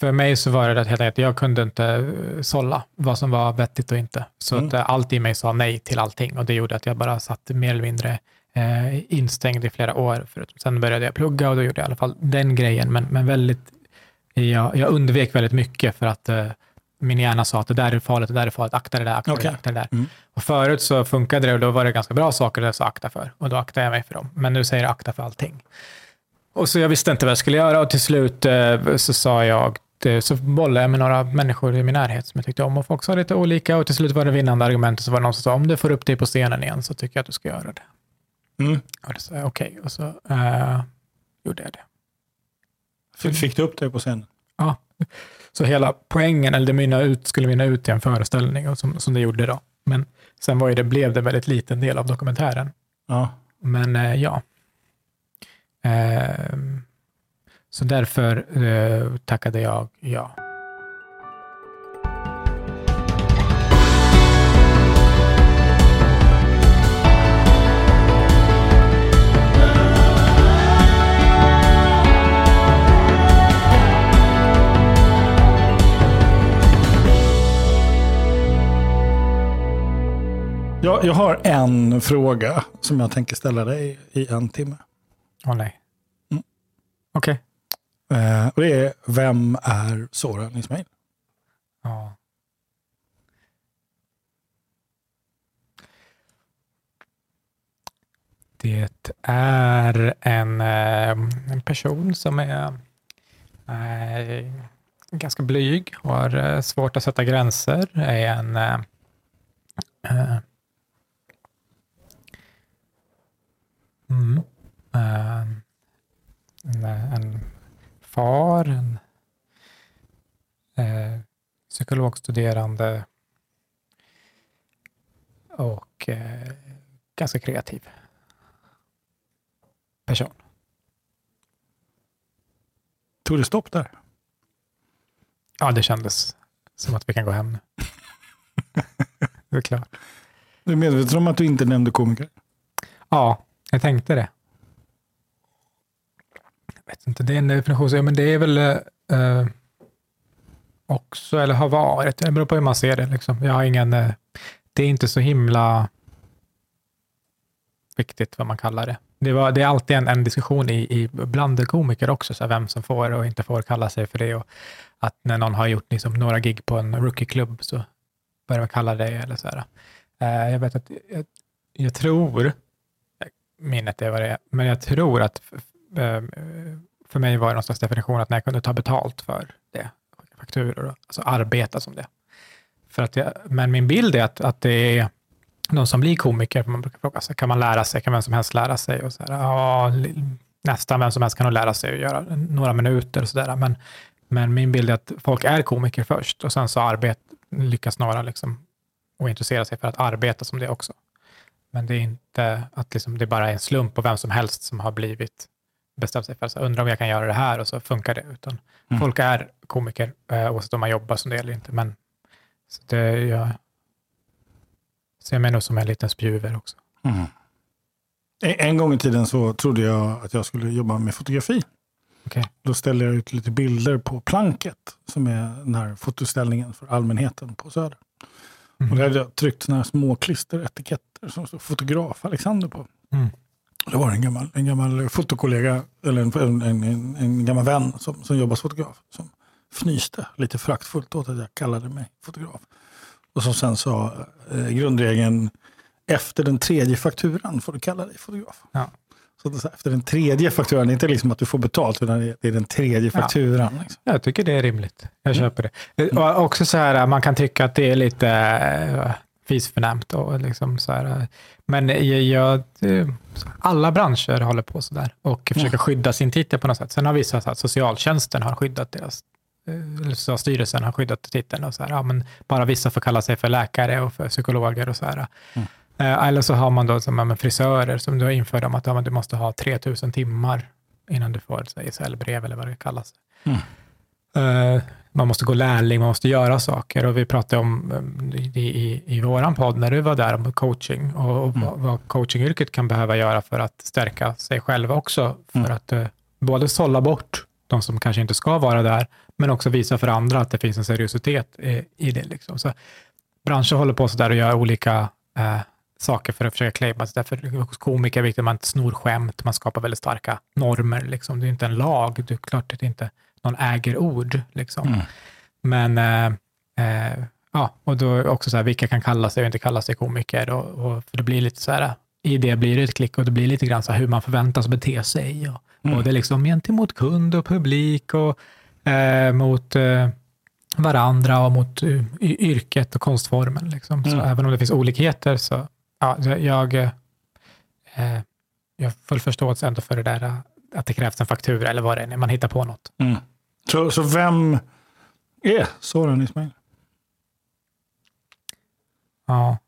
för mig så var det helt enkelt, jag kunde inte eh, sålla vad som var vettigt och inte. Så Mm. att eh, allt i mig sa nej till allting och det gjorde att jag bara satt mer eller mindre eh, instängd i flera år. Förut. Sen började jag plugga och då gjorde jag i alla fall den grejen, men, men väldigt, jag, jag undvek väldigt mycket för att eh, min hjärna sa att det där är farligt, det där är farligt, akta det där, akta det Okej. där, akta det där. Mm. Och förut så funkade det och då var det ganska bra saker jag sa akta för och då aktade jag mig för dem. Men nu säger jag akta för allting. Och så jag visste inte vad jag skulle göra och till slut eh, så sa jag, det, så bollade jag med några människor i min närhet som jag tyckte om och folk sa lite olika och till slut var det vinnande argument och så var det någon som sa om du får upp dig på scenen igen så tycker jag att du ska göra det. Mm. Och då sa jag okej och så eh, gjorde jag det. F- Fick du upp dig på scenen? Ja. Så hela poängen, eller det mynna ut, skulle mynna ut till en föreställning och som, som det gjorde då. Men sen var ju det, blev det väldigt liten del av dokumentären. Ja. Men eh, ja. Ehm, så därför eh, tackade jag ja. Jag, jag har en fråga som jag tänker ställa dig i en timme. Åh nej. Mm. Okej. Eh, och det är, vem är Soran Ismail? Ja. Det är en, eh, en person som är är ganska blyg, har eh, svårt att sätta gränser, är en eh, eh, mm, eh, en, en far, en eh, psykologstuderande och eh, ganska kreativ person. Tog det stopp där? Ja, det kändes som att vi kan gå hem nu. det är klart. Du är medveten om att du inte nämnde komiker? Ja, jag tänkte det. Jag vet inte, det är en definition, men det är väl eh, också, eller har varit, det beror på hur man ser det. Liksom. Jag har ingen, eh, det är inte så himla viktigt vad man kallar det. Det, var, det är alltid en, en diskussion i, i bland komiker också, så här, vem som får och inte får kalla sig för det. Och att när någon har gjort liksom, några gig på en rookie-klubb så börjar man kalla det. Eller så här. Eh, jag vet att jag, jag tror, minnet är vad det är, men jag tror att eh, för mig var det någon slags definition att när jag kunde ta betalt för det, fakturor, alltså arbeta som det. För att jag, men min bild är att, att det är de som blir komiker, man brukar fråga sig, kan man lära sig, kan vem som helst lära sig? Och så här, ja, nästan vem som helst kan nog lära sig att göra några minuter och sådär. Men, men min bild är att folk är komiker först och sen så arbet, lyckas några liksom, och intressera sig för att arbeta som det också. Men det är inte att liksom, det bara är en slump på vem som helst som har blivit bestämt sig för att undra om jag kan göra det här och så funkar det. Utan Mm. Folk är komiker eh, oavsett om man jobbar som det eller inte. Men så det, jag ser mig nog som en liten spjuver också. Mm. En gång i tiden så trodde jag att jag skulle jobba med fotografi. Okej. Då ställde jag ut lite bilder på Planket, som är den här fotoställningen för allmänheten på Söder. Mhm. Och där hade jag tryckt såna här små klisteretiketter som stod fotograf Alexander på. Mm. Det var en gammal, en gammal fotokollega, eller en, en, en, en gammal vän som, som jobbar som fotograf, som fnyste lite föraktfullt åt att jag kallade mig fotograf. Och som sen sa eh, grundregeln, efter den tredje fakturan får du kalla dig fotograf. Ja. Så efter den tredje fakturan, det är inte liksom att du får betalt, utan det är- den tredje Ja. fakturan. Liksom. Jag tycker det är rimligt. Jag Mm. köper det. Eh, Och också så här, man kan tycka att det är lite fisförnämt. Och liksom så här, eh, men jag, eh, alla branscher håller på så där och försöker skydda sin titel på något sätt. Sen har vissa sagt att socialtjänsten har skyddat deras eh, eller Socialstyrelsen har skyddat titeln och så här, ja, men bara vissa får kalla sig för läkare och för psykologer och så här. Mm. Eller så har man då som ja, men frisörer som du har infört om att ja, du måste ha 3000 timmar innan du får ett SL-brev eller vad det kallas. Mm. Eh, man måste gå lärling, man måste göra saker och vi pratade om eh, i, i, i våran podd när du var där om coaching och, och Mm. vad, coachingyrket kan behöva göra för att stärka sig själva också för Mm. att eh, både sålla bort de som kanske inte ska vara där, men också visa för andra att det finns en seriositet i, i det. Liksom. Så branscher håller på så där och gör olika eh, saker för att försöka claima sig. Därför hos komiker är viktigt att man inte snor skämt, man skapar väldigt starka normer. Liksom. Det är inte en lag, det är klart det inte någon äger ord. Liksom. Mm. Men eh, eh, ja, och då också så här, vilka kan kalla sig och inte kalla sig komiker. Och, och, för det blir lite så här, i det blir det ett klick och det blir lite grann så här hur man förväntas bete sig. Och, Mm. och det är liksom gentemot kund och publik och eh, mot eh, varandra och mot eh, yrket och konstformen. Liksom. Så Mm. även om det finns olikheter så ja, jag, jag, eh, jag har full förståelse ändå för det där eh, att det krävs en faktura eller vad det är, när man hittar på något. Mm. Så, så vem är Soran Ismail? Ja.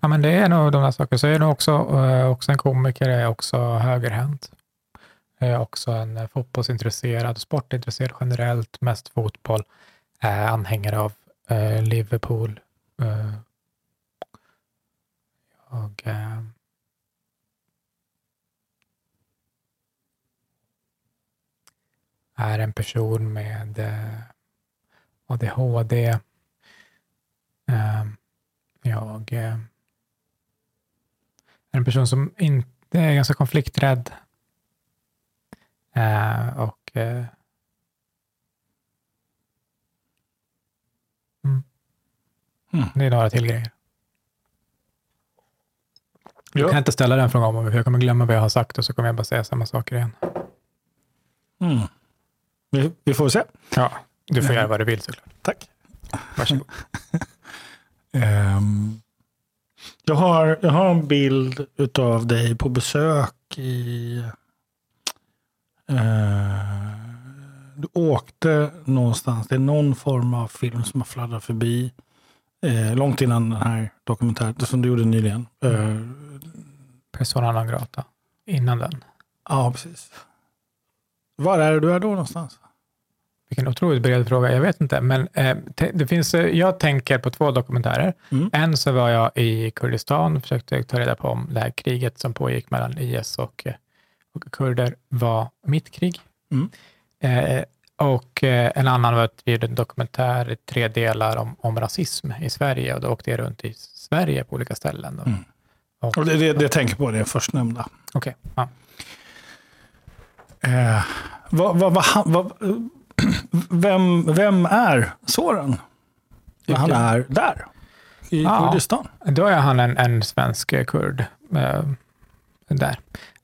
ja, men det är nog de där sakerna. Så är det också, eh, också en komiker, är också högerhänt. Är också en eh, fotbollsintresserad, sportintresserad generellt, mest fotboll. Eh, anhängare av eh, Liverpool. Eh, jag är en person med eh, ADHD. Eh, jag eh, är en person som inte är ganska konflikträdd. Eh, och eh, mm. Mm. Det är några till grejer. Jag Ja. kan inte ställa den frågan om för jag kommer glömma vad jag har sagt och så kommer jag bara säga samma saker igen. Mm. Vi, vi får se. Ja, du får göra vad du vill såklart. Tack. Varsågod. Ehm, jag, har, jag har en bild utav dig på besök i... eh, du åkte någonstans. Det är någon form av film som har fladdrat förbi. eh, långt innan den här dokumentären som du gjorde nyligen. Eh, Persona non grata. Innan den. ja, precis. Var är du är då någonstans? Vilken otroligt bred fråga. Jag vet inte. Men eh, det finns, eh, jag tänker på två dokumentärer. Mm. En så var jag i Kurdistan och försökte ta reda på om det här kriget som pågick mellan IS och, eh, och kurder var mitt krig. Mm. Eh, och eh, en annan var att vi gjorde en dokumentär i tre delar om, om rasism i Sverige och då åkte jag runt i Sverige på olika ställen. Och, Mm. och, Och det, det, det jag tänker på det förstnämnda. Okej, ja. Eh, vad, vad, vad, vad, vem, vem är Soran? När han är där? I Ja. Kurdistan? Då är han en, en svensk kurd eh, där,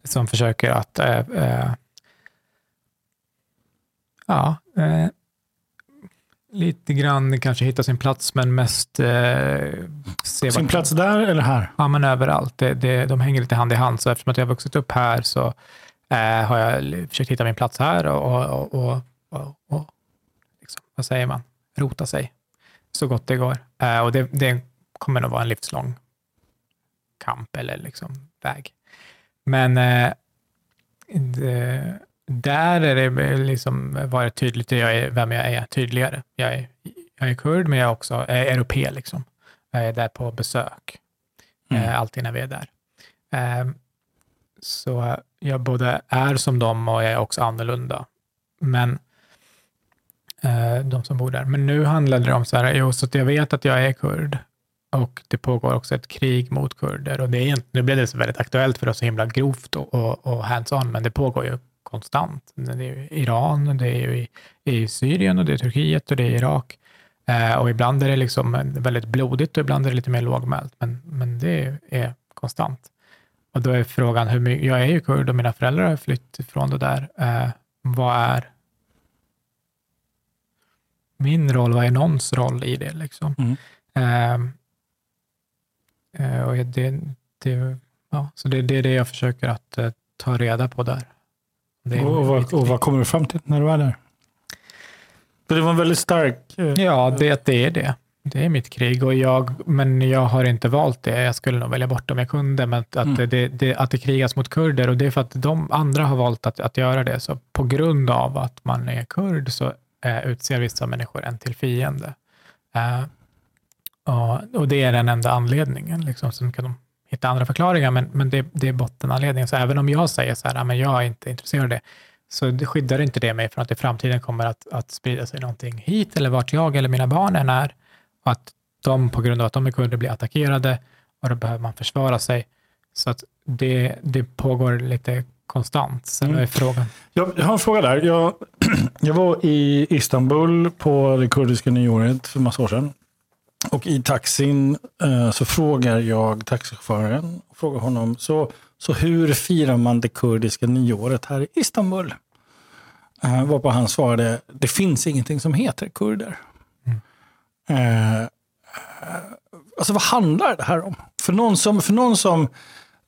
som försöker att eh, eh, ja, eh, lite grann kanske hitta sin plats, men mest eh, se Sin plats där eller här? Ja, men överallt. Det, det, de hänger lite hand i hand, så eftersom att jag har vuxit upp här så eh, har jag försökt hitta min plats här och, och, och, och liksom, vad säger man, rota sig så gott det går. Eh, och det, det kommer nog vara en livslång kamp eller liksom väg. Men eh, det, där är det liksom varit tydligt jag är, vem jag är tydligare. Jag är, jag är kurd, men jag är också är europé. Liksom. Jag är där på besök Mm. eh, alltid när vi är där. Så jag både är som dem och jag är också annorlunda. Men Eh, de som bor där. Men nu handlade det om så här, jo, så att jag vet att jag är kurd och det pågår också ett krig mot kurder. Och det är, nu blev det så väldigt aktuellt för oss så himla grovt och, och, och hands-on, men det pågår ju konstant. Det är ju i Iran, det är ju i, i Syrien och det är Turkiet och det är Irak. Eh, och ibland är det liksom väldigt blodigt och ibland är det lite mer lågmält, men, men det är konstant. Och då är frågan, hur mycket, jag är ju kurd och mina föräldrar har flytt ifrån det där. Eh, vad är min roll? Vad är någons roll i det? Liksom? Mm. Eh, och det, det, ja, så det, det är det jag försöker att eh, ta reda på där. Och, och, vad, och vad kommer du fram till när du är där? Det var en väldigt stark... eh, Ja, det, det är det. Det är mitt krig, och jag, men jag har inte valt det. Jag skulle nog välja bort det om jag kunde, men att, Mm. att, det, det, att det krigas mot kurder, och det är för att de andra har valt att, att göra det. Så på grund av att man är kurd så eh, utser vissa människor en till fiende. Eh, och, och det är den enda anledningen. Liksom. Sen kan de hitta andra förklaringar, men, men det, det är bottenanledningen. Så även om jag säger så här, "Ja, men jag är inte intresserad av det, så det skyddar inte det mig från att i framtiden kommer att, att sprida sig någonting hit, eller vart jag eller mina barn än är. Och att de på grund av att de är kurder blir attackerade och då behöver man försvara sig. Så att det, det pågår lite konstant. Mm. är frågan. Jag, jag har en fråga där. Jag, jag var i Istanbul på det kurdiska nyåret för massa år sedan. Och i taxin eh, så frågar jag taxichauffören, frågar honom, så, så hur firar man det kurdiska nyåret här i Istanbul? Eh, varpå han svarade, det finns ingenting som heter kurder. Eh, eh, alltså vad handlar det här om? För någon som, för någon som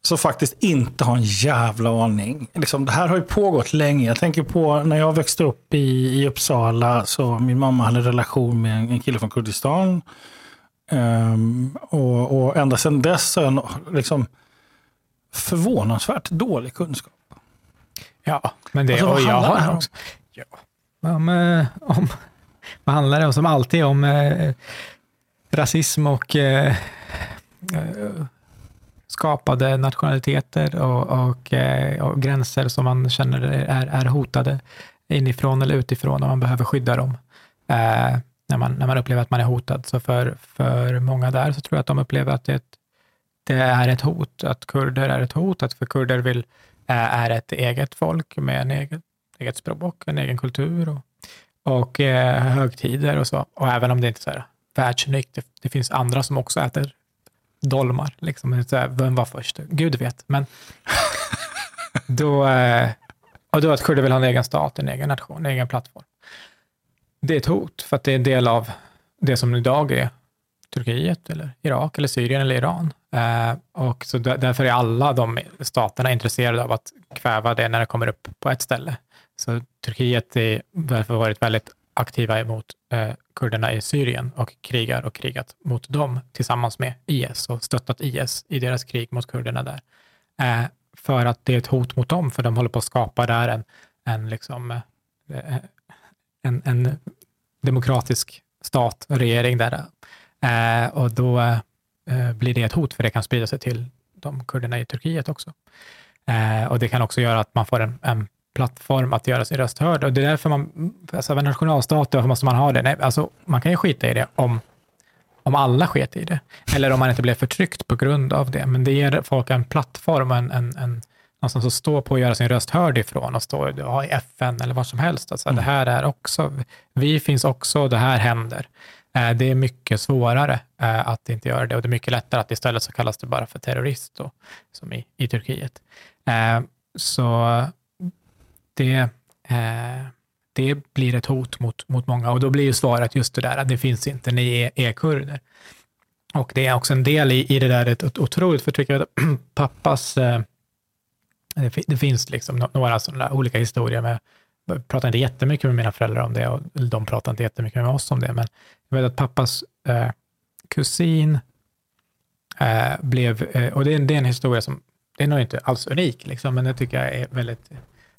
som faktiskt inte har en jävla aning. Liksom, det här har ju pågått länge. Jag tänker på när jag växte upp i, i Uppsala, så min mamma hade en relation med en, en kille från Kurdistan. Ehm, och, och ända sedan dess har jag liksom förvånansvärt dålig kunskap. Ja, men det, Alltså, och jag det har om? också. Ja, om, eh, om, vad handlar det om? Som alltid om eh, rasism och eh, eh, skapade nationaliteter och, och, eh, och gränser som man känner är, är hotade inifrån eller utifrån och man behöver skydda dem. Eh, när, man, när man upplever att man är hotad. Så för, för många där så tror jag att de upplever att det, det är ett hot, att kurder är ett hot, att för kurder vill, eh, är ett eget folk med en egen, eget språk, en egen kultur och, och eh, högtider och så. Och även om det inte är så här världsunikt, det, det finns andra som också äter dolmar. Liksom. Så här, Vem var först? Gud vet. Men då, eh, och då att kurder vill ha en egen stat, en egen nation, en egen plattform. Det är ett hot, för att det är en del av det som idag är Turkiet, eller Irak, eller Syrien eller Iran. Eh, och så där, därför är alla de staterna intresserade av att kväva det när det kommer upp på ett ställe. Så Turkiet har därför varit väldigt aktiva emot eh, kurderna i Syrien och krigar och krigat mot dem tillsammans med IS och stöttat IS i deras krig mot kurderna där. Eh, för att det är ett hot mot dem, för de håller på att skapa där en, en, liksom, eh, en, en demokratisk stat, och regering där. Eh, och då eh, blir det ett hot, för det kan sprida sig till de kurderna i Turkiet också. Eh, och det kan också göra att man får en, en plattform att göra sin röst hörd. Och det är därför man, alltså en nationalstat, varför måste man ha det? Nej, alltså, man kan ju skita i det om, om alla sket i det. Eller om man inte blev förtryckt på grund av det. Men det ger folk en plattform, en, en, en, någonstans att stå på och göra sin röst hörd ifrån och stå ja, i FN eller vad som helst. Alltså, Det här är också, vi finns också, det här händer. Eh, Det är mycket svårare eh, att inte göra det och det är mycket lättare att istället så kallas det bara för terrorist, då, som i, i Turkiet. Eh, Så det, eh, det blir ett hot mot, mot många och då blir ju svaret just det där att det finns inte, ni är, är kurder. Och det är också en del i, i det där, ett otroligt förtryck. Pappas, eh, det, det finns liksom några sådana olika historier med, jag pratar inte jättemycket med mina föräldrar om det och de pratar inte jättemycket med oss om det, men jag vet att pappas eh, kusin eh, blev, eh, och det är, det är en historia som, det är nog inte alls unik, liksom, men det tycker jag är väldigt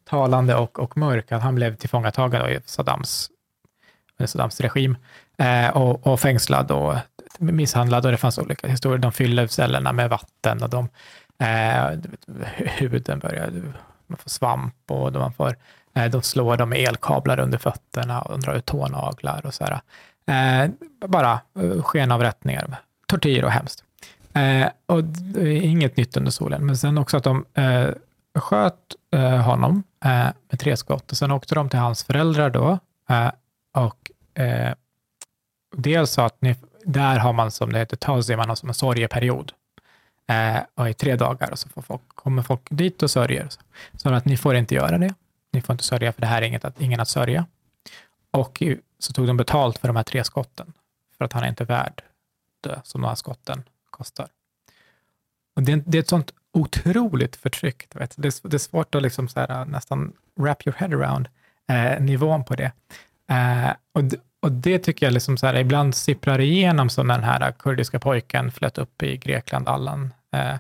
talande och, och mörk, att han blev tillfångatagen i Saddams, eh, Saddams regim eh, och, och fängslad och misshandlad och det fanns olika historier. De fyller cellerna med vatten och de, eh, huden börjar, man får svamp och man får, eh, de slår dem med elkablar under fötterna och de drar ut tånaglar och så här. Eh, bara eh, skenavrättningar, tortyr och hemskt. Eh, och inget nytt under solen, men sen också att de eh, sköt eh, honom Eh, med tre skott och sen åkte de till hans föräldrar då eh, och eh, dels sa att ni, där har man som det heter tazi, man har som en sorgeperiod eh, och i tre dagar och så får folk, kommer folk dit och sörjer. Så, så att ni får inte göra det. Ni får inte sörja för det här är inget att, ingen att sörja. Och så tog de betalt för de här tre skotten för att han är inte värd det som de här skotten kostar. Och det, det är ett sånt otroligt förtryckt. Vet. Det, är, det är svårt att liksom så här, äh, nästan wrap your head around eh, nivån på det. Eh, och, och det tycker jag liksom så här, ibland sipprar igenom som när den här kurdiska pojken flöt upp i Grekland, Allan. Eh,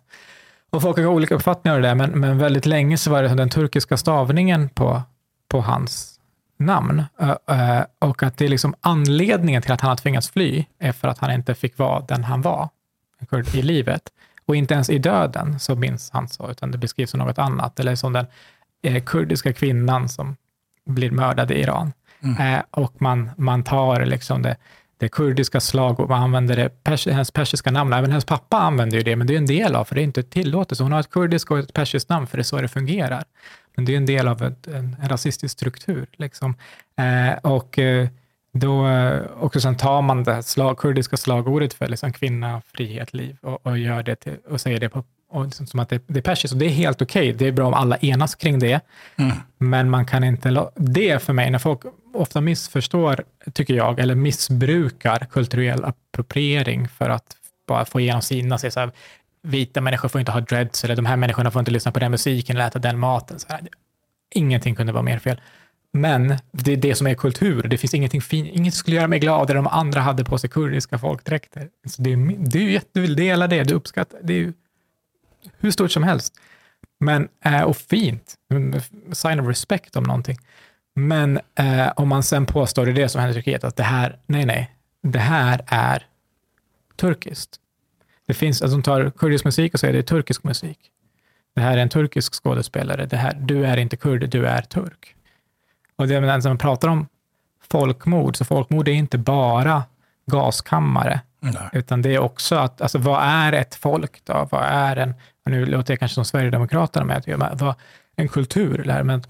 och folk har olika uppfattningar om det, men, men väldigt länge så var det den turkiska stavningen på, på hans namn. Eh, och att det är liksom anledningen till att han har tvingats fly är för att han inte fick vara den han var kurd i livet. Och inte ens i döden så minns han så, utan det beskrivs som något annat. Eller som den eh, kurdiska kvinnan som blir mördad i Iran. Mm. Eh, och man, man tar liksom det, det kurdiska slag och man använder det, pers, hennes persiska namn. Även hennes pappa använder ju det, men det är en del av, för det är inte tillåtet. Så hon har ett kurdiskt och ett persiskt namn, för det är så det fungerar. Men det är en del av ett, en, en rasistisk struktur. Liksom. Eh, och eh, då eh, också sen tar man det slag, kurdiska slagordet för liksom kvinna, frihet, liv och, och gör det till, och säger det på, och liksom som att det, det är persiskt. Och det är helt okej. Okay. Det är bra om alla enas kring det. Mm. Men man kan inte... Det för mig, när folk ofta missförstår, tycker jag, eller missbrukar kulturell appropriering för att bara få igenom sina, så här, vita människor får inte ha dreads, eller de här människorna får inte lyssna på den musiken eller äta den maten. Så här, ingenting kunde vara mer fel. Men det är det som är kultur. Det finns ingenting fint. Inget skulle göra mig gladare om andra hade på sig kurdiska folkdräkter. Så det är, det är ju du vill dela det, du uppskattar det. är ju hur stort som helst. Men, eh, och fint. Mm, sign of respect om någonting. Men eh, om man sen påstår, det är det som händer i Turkiet, att det här, nej, nej, det här är turkiskt. Det finns, alltså de tar kurdisk musik och säger det är turkisk musik. Det här är en turkisk skådespelare. Det här, du är inte kurd, du är turk. Och det, när man pratar om folkmord, så folkmord är inte bara gaskammare, Nej. utan det är också att, alltså vad är ett folk då? Vad är en, nu låter jag kanske som Sverigedemokraterna, men vad, en kultur, eller, men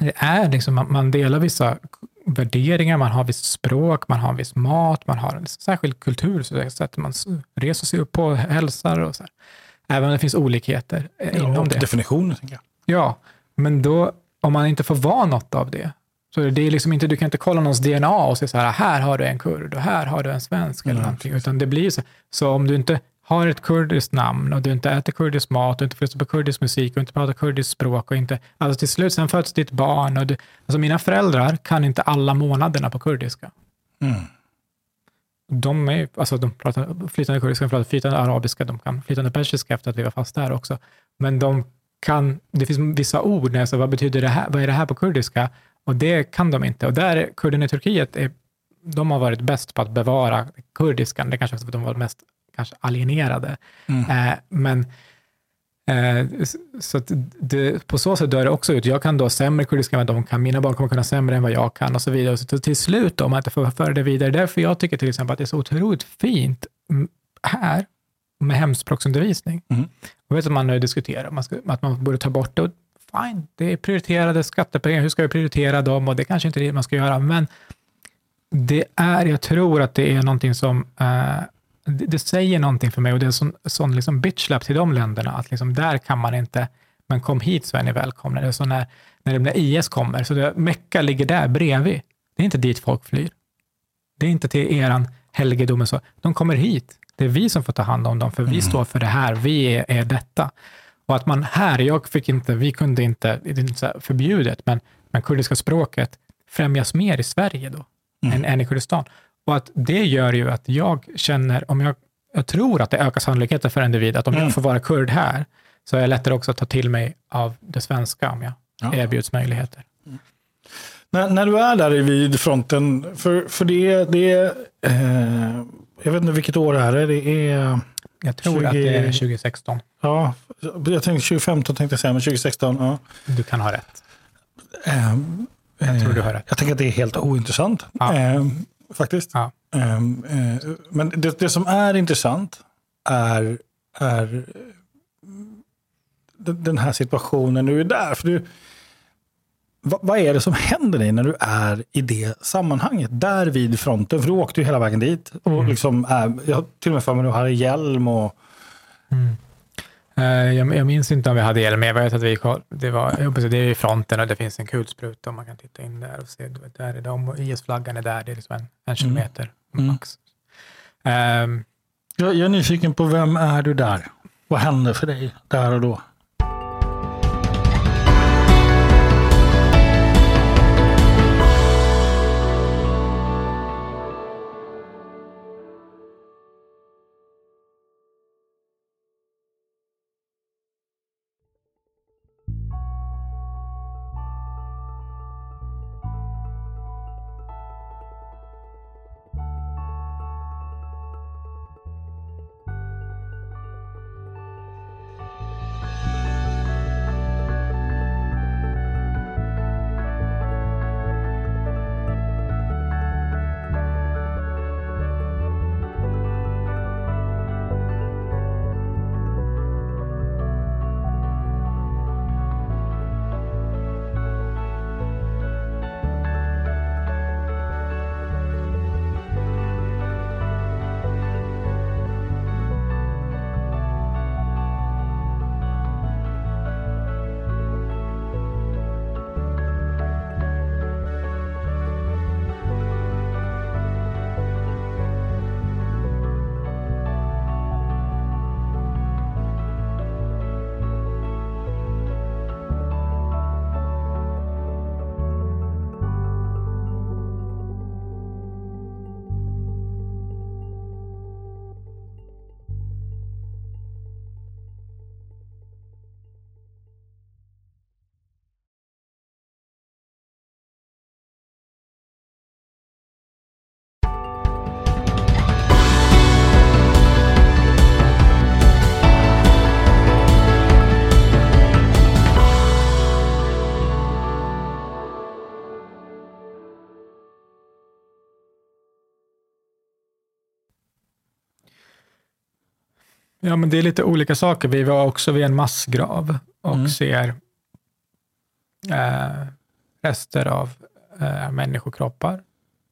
det är liksom, man, man delar vissa värderingar, man har visst språk, man har viss mat, man har en särskild kultur, så sätt man reser sig upp på, hälsar och så här. Även om det finns olikheter eh, Ja, inom och det. definitioner, tänker jag. Ja, men då, om man inte får vara något av det, så är det liksom inte, du kan inte kolla någons DNA och säga så här, här har du en kurd och här har du en svensk eller Nej, någonting, utan det blir så. Så om du inte har ett kurdiskt namn och du inte äter kurdisk mat och inte lyssnar på kurdisk musik och inte pratar kurdiskt språk och inte, alltså till slut sen föds ditt barn och du, alltså mina föräldrar kan inte alla månaderna på kurdiska. Mm. De, är, alltså de pratar flytande kurdiska, de pratar flytande arabiska, de kan flytande persiska efter att vi var fast där också. Men de kan, det finns vissa ord, när jag säger vad betyder det här, vad är det här på kurdiska? Och det kan de inte. Och där, kurderna i Turkiet, är, de har varit bäst på att bevara kurdiskan. Det är kanske för att de var mest kanske alienerade. Mm. Eh, men eh, så det, på så sätt dör det också ut. Jag kan då sämre kurdiska än de kan. Mina barn kommer kunna sämre än vad jag kan och så vidare. Så till slut, om man inte får föra det vidare. Därför jag tycker till exempel att det är så otroligt fint här med hemspråksundervisning. Mm. Jag vet att man nu diskuterar man ska, att man borde ta bort det. Och fine, det är prioriterade skattepengar. Hur ska vi prioritera dem? Och det kanske inte är det man ska göra, men det är, jag tror att det är någonting som eh, det, det, säger någonting för mig och det är en sån, sån liksom bitchlap till de länderna, att liksom där kan man inte, men kom hit så är ni välkomna. Det är så när, när, när IS kommer, så det, Mecka ligger där bredvid. Det är inte dit folk flyr. Det är inte till eran helgedom. Så. De kommer hit. Det är vi som får ta hand om dem, för vi Mm. står för det här. Vi är, är detta. Och att man här, jag fick inte, vi kunde inte, det är inte förbjudet, men, men kurdiska språket främjas mer i Sverige då, Mm. än, än i Kurdistan. Och att det gör ju att jag känner, om jag, jag tror att det ökar sannolikheten för en individ, att om Mm. jag får vara kurd här, så är jag lättare också att ta till mig av det svenska om jag Ja. erbjuds möjligheter. När, när du är där vid fronten, för, för det, det är, eh, jag vet inte vilket år är det det är, Jag tror 20 att det är 2016. ja, jag tänkte 2015 tänkte jag säga, men 2016, ja. Du kan ha rätt. Eh, Jag tror eh, du har rätt. Jag tänker att det är helt ointressant, Ja. eh, faktiskt. Ja. Eh, eh, men det, det som är intressant är, är eh, den den här situationen du är där. För du, vad, vad är det som händer dig när du är i det sammanhanget? Där vid fronten, för du åkte ju hela vägen dit. Och Mm. liksom är, jag har till och med för mig att du hade hjälm och... Mm. Eh, Jag, jag minns inte om vi hade hjälm, men jag vet att vi, det, var, det är i fronten och det finns en kulspruta och man kan titta in där och se, du vet, där är de och IS-flaggan är där, det är liksom en, en kilometer Mm. max. Ehm, Jag, jag är nyfiken på vem är du där? Vad händer för dig där och då? Ja, men det är lite olika saker. Vi var också vid en massgrav och Mm. ser eh, rester av eh, människokroppar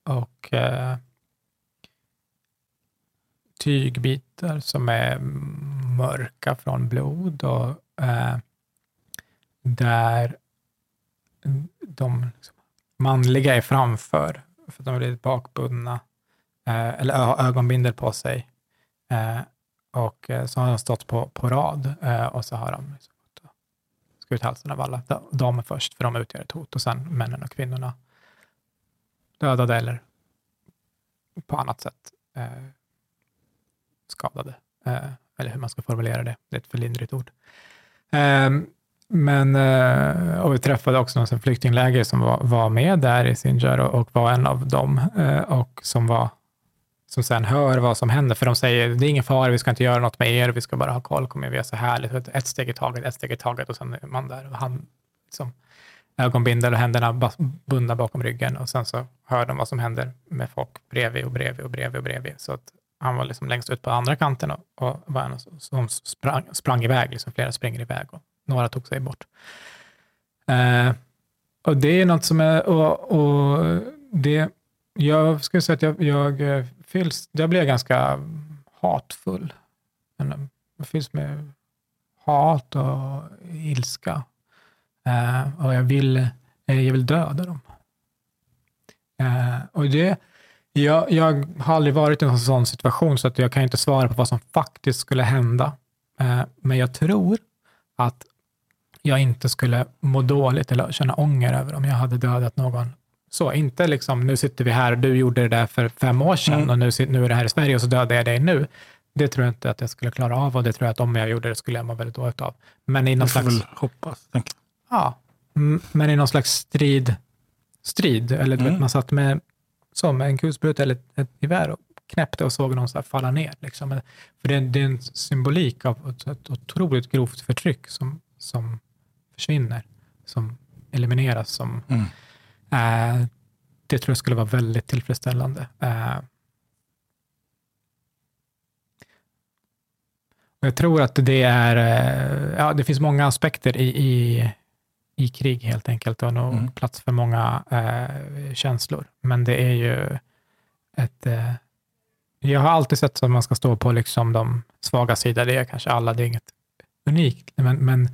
och eh, tygbitar som är mörka från blod och eh, där de liksom, manliga är framför för att de är lite bakbundna eh, eller har ögonbindel på sig. Och eh, så har de stått på, på rad eh, och så har de liksom skurit halsen av alla. De, först, för de utgör ett hot och sen männen och kvinnorna dödade eller på annat sätt eh, skadade. Eh, eller hur man ska formulera det. Det är ett för lindrigt ord. Eh, men, eh, och vi träffade också någon flyktingläger som var, var med där i Sinjar och, och var en av dem eh, och som var som sen hör vad som händer, för de säger det är ingen fara, vi ska inte göra något med er, vi ska bara ha koll, kommer vi göra så här, liksom ett steg i taget, ett steg i taget och sen är man där och han liksom, ögonbindel och händerna bundna bakom ryggen och sen så hör de vad som händer med folk bredvid och bredvid och bredvid och bredvid. Så att han var liksom längst ut på andra kanten och, och var en som sprang, sprang iväg, liksom flera springer iväg och några tog sig bort. Eh, och det är något som är, och, och det, jag skulle säga att jag, jag eh, fylls, jag blev ganska hatfull. Men Jag fylls med hat och ilska. Eh, och jag vill, eh, jag vill döda dem. Eh, och det, jag, jag har aldrig varit i en sån situation så att jag kan inte svara på vad som faktiskt skulle hända. Eh, men jag tror att jag inte skulle må dåligt eller känna ånger över om jag hade dödat någon. Så inte liksom, nu sitter vi här och du gjorde det där för fem år sedan Mm. och nu, nu är det här i Sverige och så dödar jag dig nu. Det tror jag inte att jag skulle klara av och det tror jag att om jag gjorde det skulle jag må väldigt dåligt av. Men i någon får slags... väl hoppas. Ja, men i någon slags strid, strid eller du Mm. vet, man satt med, som en kulspruta eller ett, ett gevär och knäppte och såg någon så här falla ner. Liksom. För det är, det är en symbolik av ett, ett otroligt grovt förtryck som, som försvinner, som elimineras, som. Mm. Eh, det tror jag skulle vara väldigt tillfredsställande. Eh, och jag tror att det är, eh, ja, det finns många aspekter i, i, i krig helt enkelt och nog Mm. plats för många eh, känslor. Men det är ju ett, eh, jag har alltid sett att man ska stå på liksom de svaga sidor, det är kanske alla, det är inget unikt, men, men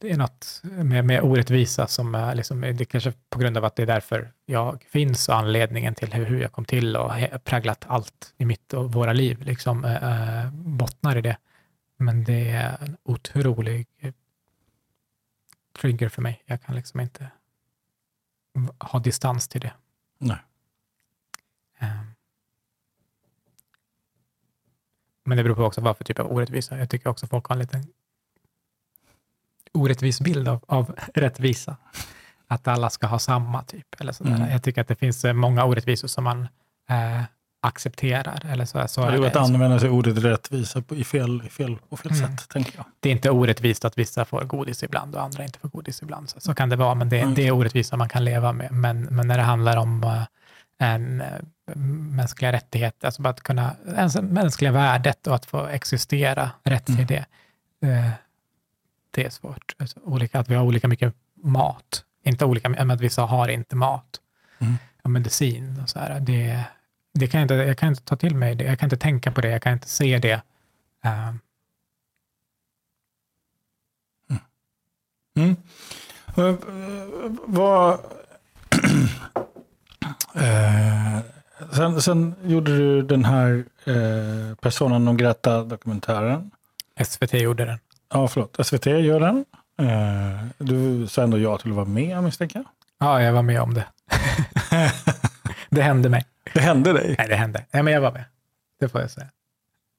det är något med, med orättvisa som är, liksom, det kanske på grund av att det är därför jag finns och anledningen till hur, hur jag kom till och präglat allt i mitt och våra liv, liksom, eh, bottnar i det. Men det är en otrolig trigger för mig. Jag kan liksom inte ha distans till det. Nej. Eh. Men det beror på också vad för typ av orättvisa. Jag tycker också folk har en liten orättvis bild av, av rättvisa. Att alla ska ha samma typ. Eller sådär. Mm. Jag tycker att det finns eh, många orättvisor som man eh, accepterar. Eller så, så Jag är det. att använda sig ordet rättvisa på, i fel, i fel, på fel Mm. sätt, tänker jag. det är inte orättvist att vissa får godis ibland och andra inte får godis ibland. Så, så kan det vara, men det, Mm. det är orättvisa man kan leva med. Men, men när det handlar om eh, en, eh, mänskliga rättigheter, alltså bara att kunna, ens mänskliga värdet och att få existera rätt till Mm. det, det är svårt. Alltså, olika, att vi har olika mycket mat. Inte olika, men att vissa har inte mat. Mm. Och medicin och så här. Det, det kan jag, inte, jag kan inte ta till mig det. Jag kan inte tänka på det. Jag kan inte se det. Eh, Mm. Eh, Vad... eh, sen, sen gjorde du den här eh, Persona non grata-dokumentären. SVT gjorde den. Ja, förlåt. SVT gör den. Eh, du sa ändå ja till att vara med, misstänker jag. Ja, jag var med om det. det hände mig. Det hände dig? Nej, det hände. Nej, men jag var med. Det får jag säga.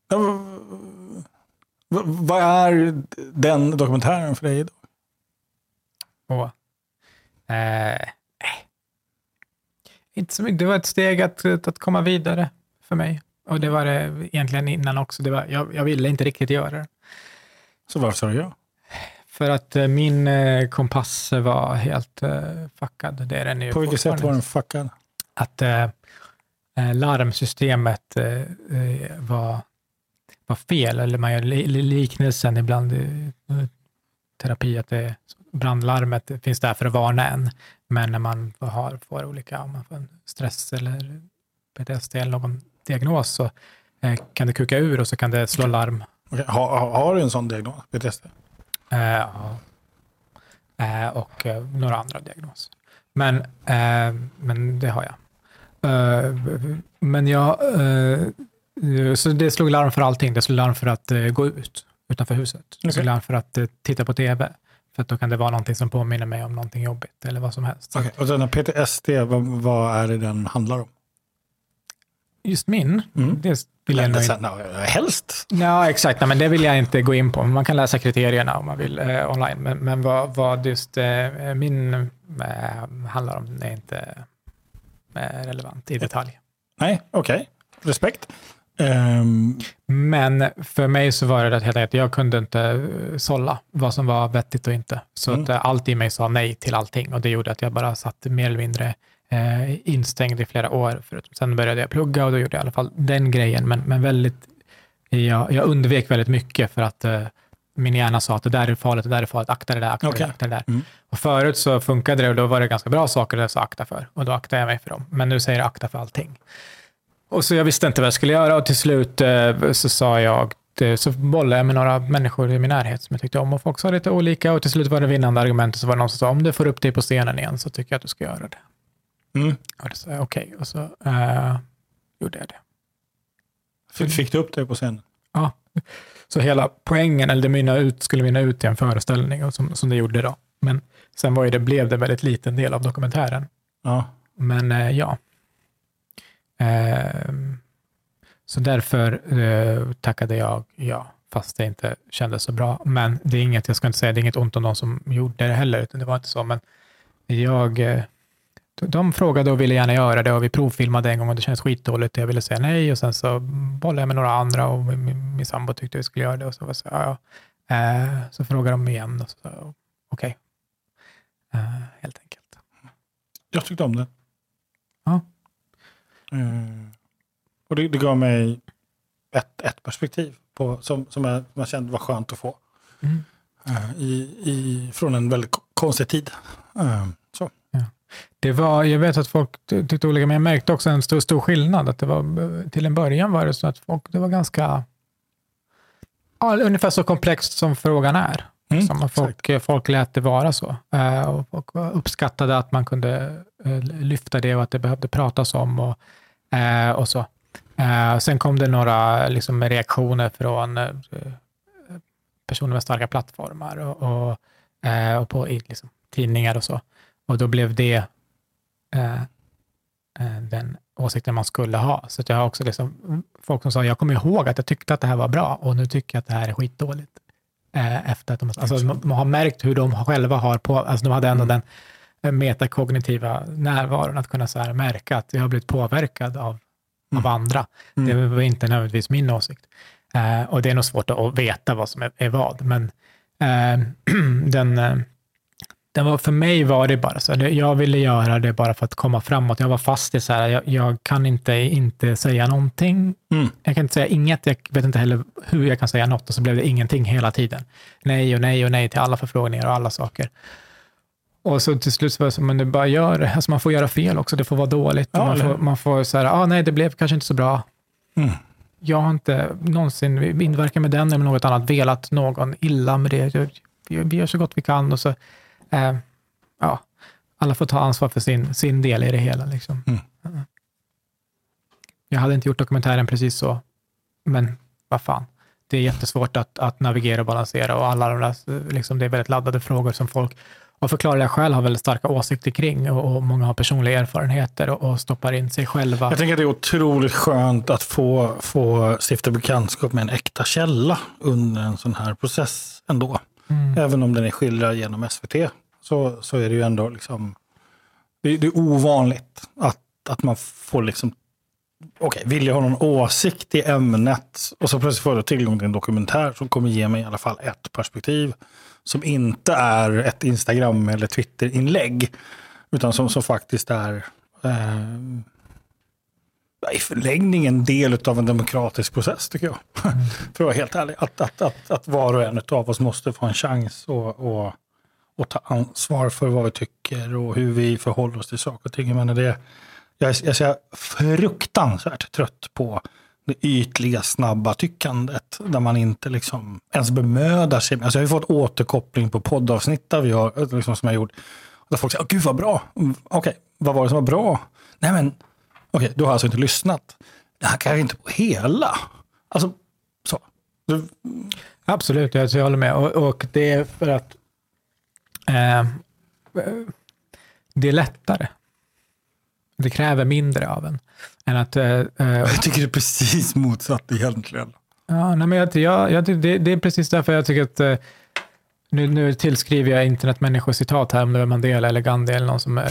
Ja, Vad är den dokumentären för dig? Då? Och, eh, inte så mycket. Det var ett steg att, att komma vidare för mig. Och det var det egentligen innan också. Det var, jag, jag ville inte riktigt göra det. Så varför sa du ja? För att eh, min eh, kompass var helt eh, fuckad. Det är den ju På vilket sätt var den fuckad? Att larmsystemet var... var fel. Eller man gör li- li- liknelsen ibland i terapi, att det, brandlarmet finns där för att varna en. Men när man har, får olika, om man får stress eller PTSD eller någon diagnos så kan det kuka ur och så kan det slå larm. Okej, Har, har, du en sån diagnos? PTSD? Eh, ja. eh, och eh, några andra diagnoser. Men, men det har jag. Men jag, så det slog larm för allting. Det slog larm för att gå ut utanför huset. Det slog larm för att titta på tv. För att då kan det vara någonting som påminner mig om någonting jobbigt eller vad som helst. Okej, Och den här PTSD, vad, vad är det den handlar om? Just min, Mm. det vill jag Eller inte. helst. Ja, exakt. Nej, men det vill jag inte gå in på. Man kan läsa kriterierna om man vill eh, online. Men, men vad, vad just eh, min eh, handlar om är inte eh, relevant i detalj. Nej, okej. Respekt. Ehm, Men för mig så var det helt enkelt att jag kunde inte eh, sålla vad som var vettigt och inte. Så Mm. att eh, allt i mig sa nej till allting och det gjorde att jag bara satt mer eller mindre eh, instängd i flera år. Förut. Sen började jag plugga och då gjorde jag i alla fall den grejen. Men, men väldigt, jag, jag undvek väldigt mycket för att eh, min hjärna sa att det där är farligt, det där är farligt, akta det där, akta det Okej. där, akta det där. Mm. Och förut så funkade det och då var det ganska bra saker det sa akta för och då aktade jag mig för dem. Men nu säger det akta för allting. Och så jag visste inte vad jag skulle göra och till slut eh, så sa jag, det, så bollade jag med några människor i min närhet som jag tyckte om och folk sa lite olika och till slut var det vinnande argument och så var det någon som sa om du får upp dig på scenen igen så tycker jag att du ska göra det. Mm. Och jag okej och så eh, gjorde jag det. Fick, fick du upp det på scenen? Ja. Så hela poängen, eller det mynna ut, skulle mynna ut i en föreställning och som, som det gjorde då. Men sen var ju det, blev det en väldigt liten del av dokumentären. Ja. Men eh, ja. Ehm, så därför eh, tackade jag ja, fast det inte kändes så bra. Men det är inget, jag ska inte säga, det är inget ont om de som gjorde det heller, utan det var inte så. Men jag, eh, de frågade och ville gärna göra det och vi provfilmade en gång och det kändes skitdåligt. Jag ville säga nej och sen så bollade jag med några andra och min, min, sambo tyckte vi skulle göra det och så var så, ja, ja. Eh, så frågade de igen och så okej. Eh, helt enkelt. Jag tyckte om det. Ja. Eh, och det, det gav mig ett, ett perspektiv på, som, som jag, man kände var skönt att få. Mm. Eh, i, i, från en väldigt ko- konstig tid. Så. Det var, jag vet att folk ty- tyckte olika, men jag märkte också en stor, stor skillnad. Att det var, till en början var det så att folk, det var ganska, ja, ungefär så komplext som frågan är. Mm, som folk, folk lät det vara så. Eh, och uppskattade att man kunde eh, lyfta det och att det behövde pratas om och, eh, och så. Sen kom det några liksom, reaktioner från personer med starka plattformar och, och, och på i, liksom, tidningar och så. Och då blev det eh, eh, den åsikten man skulle ha. Så jag har också liksom, folk som sa, jag kommer ihåg att jag tyckte att det här var bra och nu tycker jag att det här är skitdåligt. Eh, efter att de, alltså, man, man har märkt hur de själva har på, alltså de hade ändå den eh, metakognitiva närvaron att kunna så här märka att jag har blivit påverkad av, av andra. Mm. Det var inte nödvändigtvis min åsikt. Eh, och det är nog svårt att, att veta vad som är, är vad, men eh, den, eh, den var, för mig var det bara så. Jag ville göra det bara för att komma framåt. Jag var fast i så här, jag, jag kan inte inte säga någonting. Mm. Jag kan inte säga inget, jag vet inte heller hur jag kan säga något och så blev det ingenting hela tiden. Nej och nej och nej till alla förfrågningar och alla saker. Och så till slut så var det så, men det bara gör det. Alltså man får göra fel också, det får vara dåligt. Ja, man, får, man får så här, ah, nej det blev kanske inte så bra. Mm. Jag har inte någonsin, inverkan med den eller med något annat, velat någon illa med det. Vi gör så gott vi kan och så, eh, ja, alla får ta ansvar för sin, sin del i det hela. Liksom. Mm. Ja. Jag hade inte gjort dokumentären precis så, men vad fan. Det är jättesvårt att, att navigera och balansera och alla de där, liksom, det är väldigt laddade frågor som folk av förklarliga skäl har väldigt starka åsikter kring och, och många har personliga erfarenheter och, och stoppar in sig själva. Jag tänker att det är otroligt skönt att få, få stifta bekantskap med en äkta källa under en sån här process ändå. Mm. Även om den är skildrad genom SVT så, så är det ju ändå liksom, det, det är ovanligt att, att man får liksom, okej, vill jag ha någon åsikt i ämnet och så plötsligt får jag tillgång till en dokumentär som kommer ge mig i alla fall ett perspektiv som inte är ett Instagram eller Twitter-inlägg utan som, som faktiskt är, eh, i förlängningen del av en demokratisk process tycker jag. Mm. För att vara helt ärlig. Att, att, att, att var och en av oss måste få en chans och, och, och ta ansvar för vad vi tycker och hur vi förhåller oss till saker och ting. Jag, menar det, jag, jag är fruktansvärt trött på det ytliga, snabba tyckandet. Där man inte liksom ens bemödar sig. Alltså jag har fått återkoppling på poddavsnitt där vi har, liksom som jag gjort. Där folk säger, gud vad bra. Mm, okej, okay, vad var det som var bra? Nej men, okej, okay, du har alltså inte lyssnat. Det här kan jag inte på hela. Alltså, så. Du... Absolut, jag håller med. Och, och det är för att eh, det är lättare. Det kräver mindre av en. Än att, eh, eh jag tycker det är precis motsatt egentligen. Ja, nej, men jag, jag, jag, det, det är precis därför jag tycker att eh, nu, nu tillskriver jag internetmänniskor citat här, om det är Mandela eller Gandhi eller någon som äh,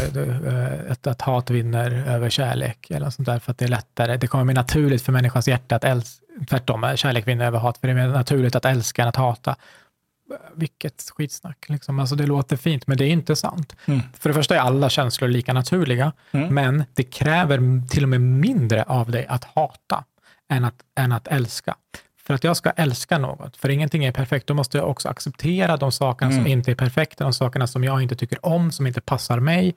att, att hat vinner över kärlek eller något sånt där, för att det är lättare. Det kommer bli naturligt för människans hjärta att älska, tvärtom, kärlek vinner över hat, för det är mer naturligt att älska än att hata. Vilket skitsnack, liksom. alltså, det låter fint, men det är inte sant. Mm. För det första är alla känslor lika naturliga, mm. men det kräver till och med mindre av dig att hata än att, än att älska. För att jag ska älska något, för ingenting är perfekt, då måste jag också acceptera de sakerna mm. som inte är perfekta, de sakerna som jag inte tycker om, som inte passar mig.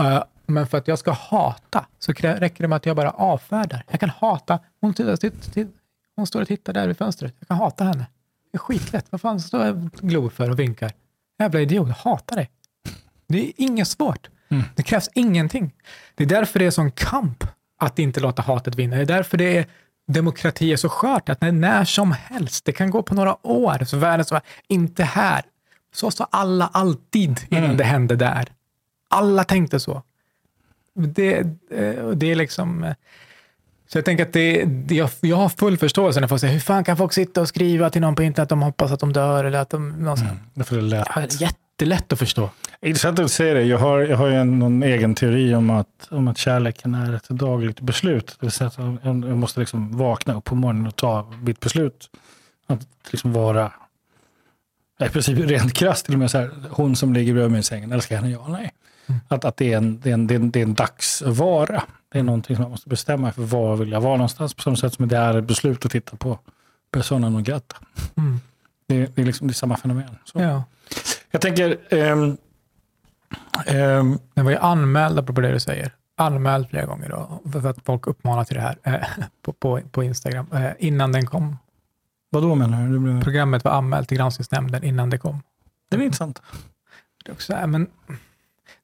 Uh, men för att jag ska hata, så räcker det med att jag bara avfärdar. Jag kan hata, hon, hon står och tittar där vid fönstret, jag kan hata henne. Det är skitlätt, vad fan står jag glor för och vinkar? Jävla idiot, jag hatar dig. Det är inget svårt. Mm. Det krävs ingenting. Det är därför det är sån kamp att inte låta hatet vinna. Det är därför det är demokrati är så skört att när, när som helst, det kan gå på några år, så världen så inte här. Så sa alla alltid innan mm. det hände där. Alla tänkte så. Det, eh, det är liksom... Så jag tänker att det, det, jag, jag har full förståelse när folk säger, hur fan kan folk sitta och skriva till någon på internet att de hoppas att de dör eller att de... Någon, mm, det är lätt. Ja, jättelätt att förstå. Intressant att du säger det. Jag har, jag har ju en, någon egen teori om att, om att kärleken är ett dagligt beslut. Det vill säga att jag, jag måste liksom vakna upp på morgonen och ta mitt beslut. Att liksom vara, i princip rent krasst till och med så här, hon som ligger bredvid mig i sängen, älskar henne ja nej. Mm. Att, att det, är en, det, är en, det, är en, det är en dagsvara. Det är någonting som man måste bestämma för var vill jag vara någonstans. På samma sätt som det är ett beslut att titta på personen och gratta. Mm. Det, det, är liksom, det är samma fenomen. Så. Ja. Jag tänker... Um, um, den var ju anmäld, apropå det du säger. Anmäld flera gånger då, för att folk uppmanar till det här eh, på, på, på, Instagram, eh, innan den kom. Vad då menar du? Programmet var anmält till granskningsnämnden innan det kom. Det är intressant. Det är, också, men,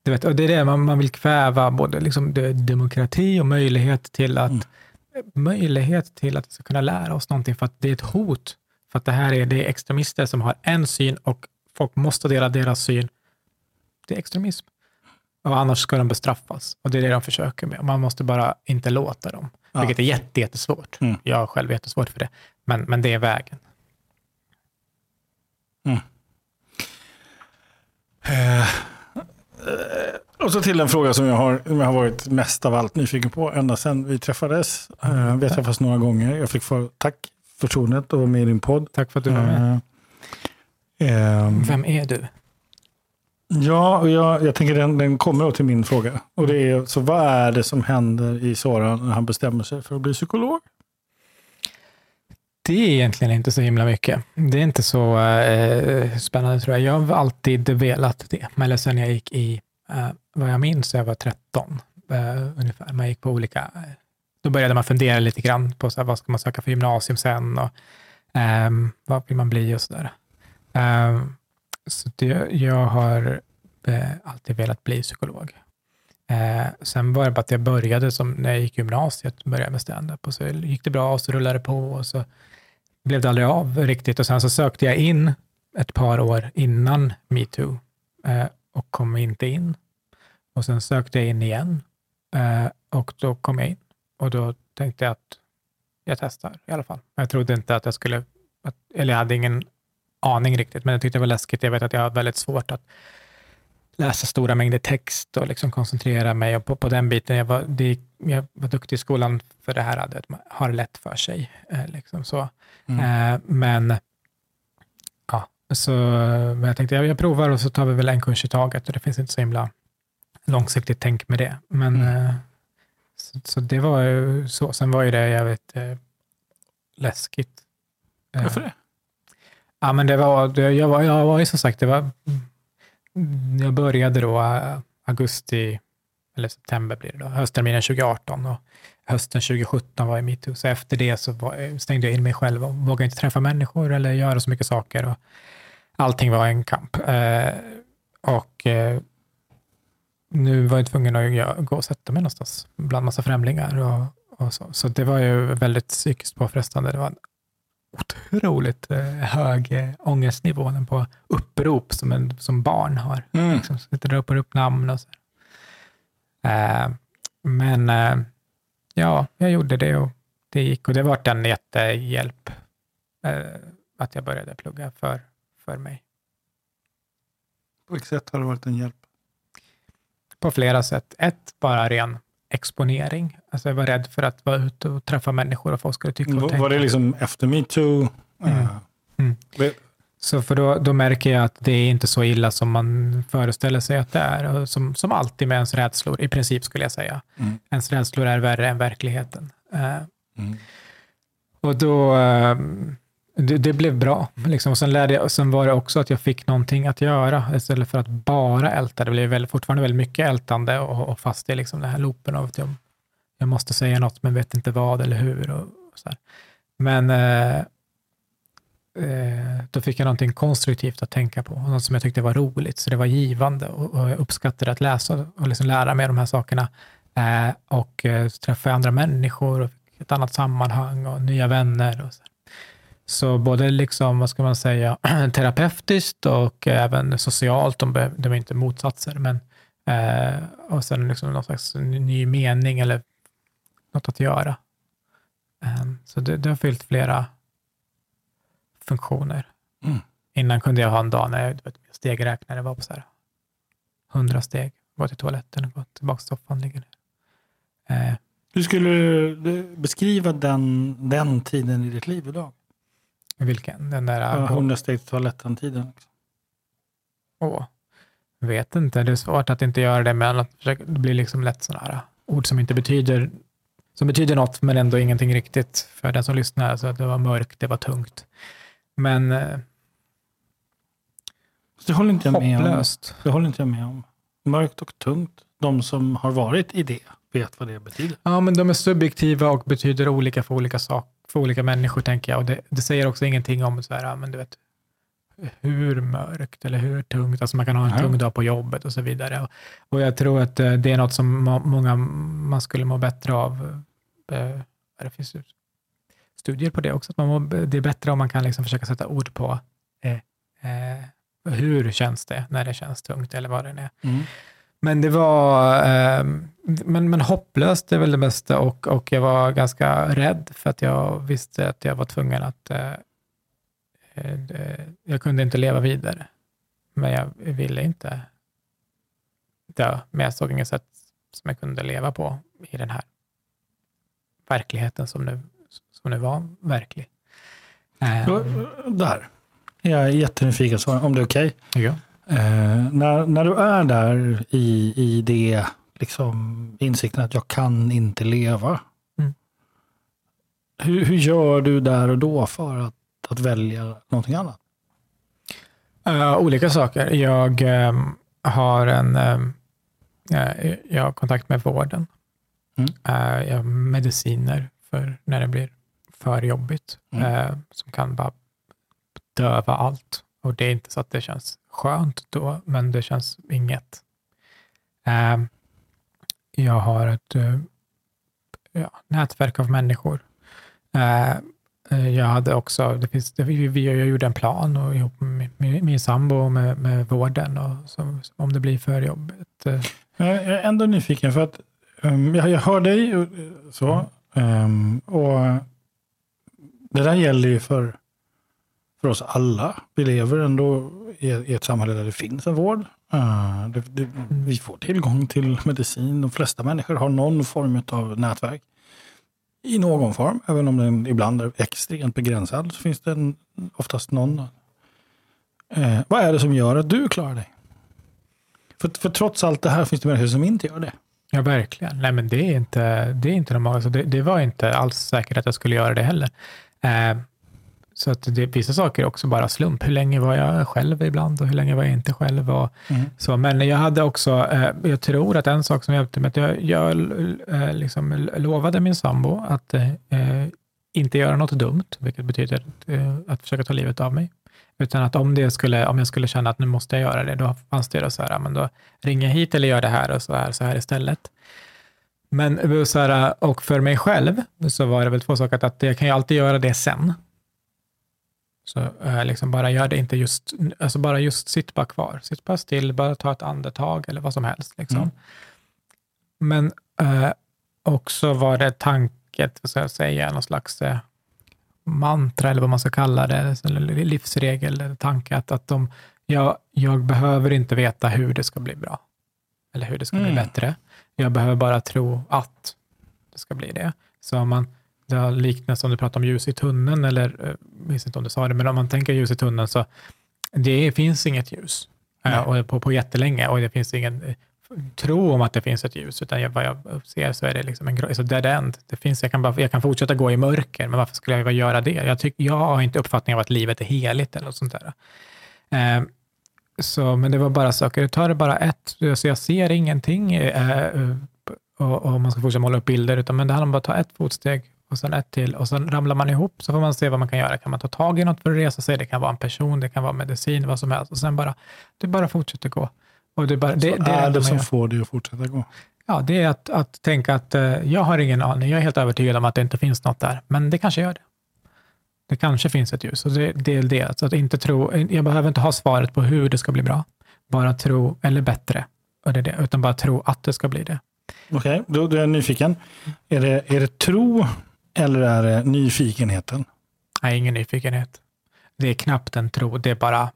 du vet, och det är det man, man vill kväva, både liksom demokrati och möjlighet till att mm. möjlighet till att vi ska kunna lära oss någonting, för att det är ett hot. För att det här är, det är extremister som har en syn och folk måste dela deras syn. Det är extremism. Och annars ska de bestraffas. Och det är det de försöker med. Man måste bara inte låta dem. Ja. Vilket är jätte, jättesvårt. Mm. Jag har själv jättesvårt för det. Men, men det är vägen. Mm. Uh, och så till en fråga som jag, har, som jag har varit mest av allt nyfiken på ända sedan vi träffades. Uh, vi har träffats några gånger. Jag fick få, tack för förtroendet att vara med i din podd. Tack för att du var med. Uh, Um, Vem är du? Ja, jag, jag tänker den, den kommer till min fråga. Och det är, så vad är det som händer i Soran när han bestämmer sig för att bli psykolog? Det är egentligen inte så himla mycket. Det är inte så eh, spännande tror jag. Jag har alltid velat det. Eller sen jag gick i, eh, vad jag minns, jag var 13 eh, ungefär. Man gick på olika, eh, då började man fundera lite grann på så här, vad ska man söka för gymnasium sen och ehm, vad vill man bli och sådär. Um, ehm, så det, jag har eh, alltid velat bli psykolog. Eh, sen var det bara att jag började, som när jag gick gymnasiet, började med standup och så gick det bra och så rullade det på och så blev det aldrig av riktigt och sen så sökte jag in ett par år innan metoo eh, och kom inte in. Och sen sökte jag in igen eh, och då kom jag in och då tänkte jag att jag testar i alla fall. Jag trodde inte att jag skulle, att, eller jag hade ingen aning riktigt, men jag tyckte det var läskigt. Jag vet att jag har väldigt svårt att läsa stora mängder text och liksom koncentrera mig på, på den biten. Jag var, det, jag var duktig i skolan för det här, att man har lätt för sig. Eh, liksom så. Mm. Eh, men ja, så, men jag tänkte jag, jag provar och så tar vi väl en kurs i taget och det finns inte så himla långsiktigt tänk med det. Men, mm. eh, så, så det var ju så. Sen var ju det jävligt eh, läskigt. Varför det? Ja, men det var, det, jag, var, jag var ju som sagt, det var, mm, jag började då eh, augusti, eller september blir det då, höstterminen 2018 och hösten 2017 var i metoo. Så efter det så var, eh, stängde jag in mig själv och vågade inte träffa människor eller göra så mycket saker. Och allting var en kamp. Eh, och eh, nu var jag tvungen att gå och sätta mig någonstans bland massa främlingar. Och, och så. så det var ju väldigt psykiskt påfrestande. Det var en otroligt eh, hög eh, ångestnivå på upprop som, en, som barn har. Mm. Liksom, sitter och ropar upp namn och så. Eh, men eh, ja, jag gjorde det och det gick och det var en jättehjälp eh, att jag började plugga för, för mig. På vilket sätt har det varit en hjälp? På flera sätt. Ett, bara ren exponering. Alltså jag var rädd för att vara ute och träffa människor och folk skulle tycka och Var, tänka. var det liksom efter metoo? Mm. Eh, Mm. Så för då, då märker jag att det är inte så illa som man föreställer sig att det är. Och som, som alltid med ens rädslor, i princip skulle jag säga. Mm. Ens rädslor är värre än verkligheten. Eh, Mm. och då, eh, det, det blev bra. Liksom. Och sen, lärde jag, sen var det också att jag fick någonting att göra istället för att bara älta. Det blev väl, fortfarande väldigt mycket ältande och, och fast i liksom den här loopen av att jag, jag måste säga något men vet inte vad eller hur. Och, och så här. Men eh, eh, då fick jag någonting konstruktivt att tänka på, något som jag tyckte var roligt, så det var givande och, och jag uppskattade att läsa och liksom lära mig de här sakerna. Eh, och eh, så träffade jag andra människor och fick ett annat sammanhang och nya vänner. Och så så både liksom, vad ska man säga, terapeutiskt och även socialt, de, de är inte motsatser, men eh, och sen liksom någon slags ny mening eller något att göra. Eh, så det, det har fyllt flera funktioner. Mm. Innan kunde jag ha en dag när jag, vet, stegräknare var på så här 100 steg, gå till toaletten och gå tillbaka till soffan. Ligger ner. Eh, Hur skulle du beskriva den, den tiden i ditt liv idag? Vilken? Den där... Ja, 100 steg till toaletten-tiden. Liksom. Åh, vet inte. Det är svårt att inte göra det, men att försöka, det blir liksom lätt sådana här ord som inte betyder som betyder något, men ändå ingenting riktigt för den som lyssnar. Så att det var mörkt, det var tungt. Men eh, det håller inte jag med om. hopplöst. Det håller inte jag med om. Mörkt och tungt. De som har varit i det vet vad det betyder. Ja, men de är subjektiva och betyder olika för olika sak, för olika människor, tänker jag. Och det, det säger också ingenting om så här, men du vet, hur mörkt eller hur tungt. Alltså man kan ha en tung dag på jobbet och så vidare. Och, och jag tror att eh, det är något som må, många man skulle må bättre av. Eh, det finns studier på det också. Att man mår, det är bättre om man kan liksom försöka sätta ord på eh, eh, hur känns det när det känns tungt eller vad det är. Mm. Men det var eh, men, men hopplöst är väl det bästa och, och jag var ganska rädd för att jag visste att jag var tvungen att eh, eh, jag kunde inte leva vidare. Men jag ville inte dö. Men jag såg inget sätt som jag kunde leva på i den här verkligheten som nu, som nu var verklig. Eh, Där. Jag är jättenyfiken om det är okej. ja. Eh, när, när du är där i, i det liksom, insikten att jag kan inte leva. Mm. Hur, hur gör du där och då för att, att välja någonting annat? Eh, olika saker. Jag ehm, har en ehm, eh, jag har kontakt med vården. Mm. Eh, jag har mediciner för när det blir för jobbigt, Mm. som kan bara döva allt. Och det är inte så att det känns skönt då, men det känns inget. Ehm, jag har ett eh, ja, nätverk av människor. Eh, Eh, Jag hade också, det finns, det, vi, jag gjorde en plan och ihop med min, min sambo med, med vården och så, om det blir för jobbigt. eh, Jag är ändå nyfiken för att um, jag, jag hör dig och, eh, så. ehm, och det där gäller ju för, för oss alla. Vi lever ändå i, ett samhälle där det finns en vård. Eh, vi får tillgång till medicin. De flesta människor har någon form av nätverk. I någon form, även om den ibland är extremt begränsad, så finns det en, oftast någon. Eh, vad är det som gör att du klarar dig? För, för trots allt det här finns det människor som inte gör det. Ja, verkligen. Nej, men det är inte, det är inte normalt. Alltså det, det var inte alls säkert att jag skulle göra det heller. Eh, så att det, vissa saker är också bara slump. Hur länge var jag själv ibland och hur länge var jag inte själv? Och, mm. så, men jag hade också, eh, jag tror att en sak som hjälpte mig, att jag, jag eh, liksom lovade min sambo att eh, inte göra något dumt, vilket betyder eh, att försöka ta livet av mig. Utan att om, det skulle, om jag skulle känna att nu måste jag göra det, då fanns det då så här, men då ringer jag hit eller gör det här och så här, så här istället. Men så här, och för mig själv så var det väl två saker, att jag kan ju alltid göra det sen. Så äh, liksom bara gör det inte just, alltså bara just sitt bara kvar. Sitt bara still, bara ta ett andetag eller vad som helst. Liksom. Mm. Men äh, också var det tanket, vad ska jag säga, någon slags äh, mantra eller vad man ska kalla det, eller livsregel eller tanke att, att de, jag, jag behöver inte veta hur det ska bli bra eller hur det ska mm. bli bättre. Jag behöver bara tro att det ska bli det. Så om man det har liknats som du pratade om ljus i tunneln, eller jag eh, minns inte om du sa det, men om man tänker ljus i tunneln så det finns inget ljus äh, och på, på jättelänge och det finns ingen eh, tro om att det finns ett ljus, utan jag, vad jag ser så är det liksom en så dead end. Det finns, jag, kan bara, jag kan fortsätta gå i mörker, men varför skulle jag göra det? Jag, tyck, jag har inte uppfattningen av att livet är heligt eller något sånt där. Eh, så, men det var bara saker, jag tar det bara ett, så jag ser ingenting eh, och, och, man ska fortsätta måla upp bilder, utan men det handlar om att ta ett fotsteg och sen ett till och sen ramlar man ihop så får man se vad man kan göra. Kan man ta tag i något för att resa sig? Det kan vara en person, det kan vara medicin, vad som helst. Och sen bara, du bara fortsätter gå. Och det, bara, det, så det är det som får dig att fortsätta gå? Ja, det är att, att tänka att uh, jag har ingen aning. Jag är helt övertygad om att det inte finns något där, men det kanske gör det. Det kanske finns ett ljus och det, det är det. Så att inte tro, jag behöver inte ha svaret på hur det ska bli bra. Bara tro, eller bättre, och det är det, utan bara tro att det ska bli det. Okej, okay, då, då är jag nyfiken. Är det, är det tro eller är det nyfikenheten? Nej, ingen nyfikenhet. Det är knappt en tro, det är bara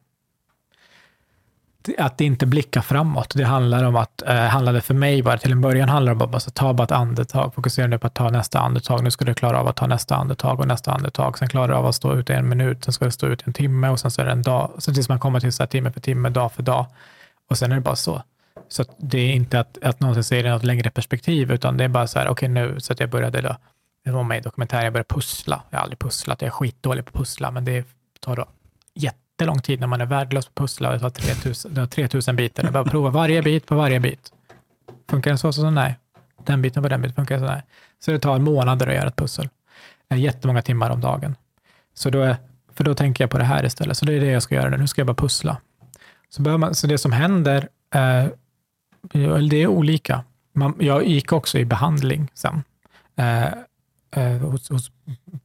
att inte blicka framåt. Det handlar om att, eh, handlade för mig bara till en början, handlar om att bara, ta bara ett andetag. Fokusera nu på att ta nästa andetag. Nu ska du klara av att ta nästa andetag och nästa andetag. Sen klarar du av att stå ute en minut, sen ska du stå ut en timme och sen så är det en dag. Så tills man kommer till så här, timme för timme, dag för dag. Och sen är det bara så. Så det är inte att, att någonsin se det i något längre perspektiv, utan det är bara så här, okej okay, nu, så att jag började då det var med i dokumentären, jag började pussla. Jag har aldrig pusslat, jag är skitdålig på att pussla, men det tar då jättelång tid när man är värdelös på att pussla och det tar 3000, det har 3000 bitar. Jag behöver prova varje bit på varje bit. Funkar den så, så, så nej. Den biten på den biten funkar så, nej. Så det tar månader att göra ett pussel. Eh, jättemånga timmar om dagen. Så då, är, för då tänker jag på det här istället. Så det är det jag ska göra nu. Nu ska jag bara pussla. Så, man, så det som händer, eh, det är olika. Man, jag gick också i behandling sen. Eh, hos, hos,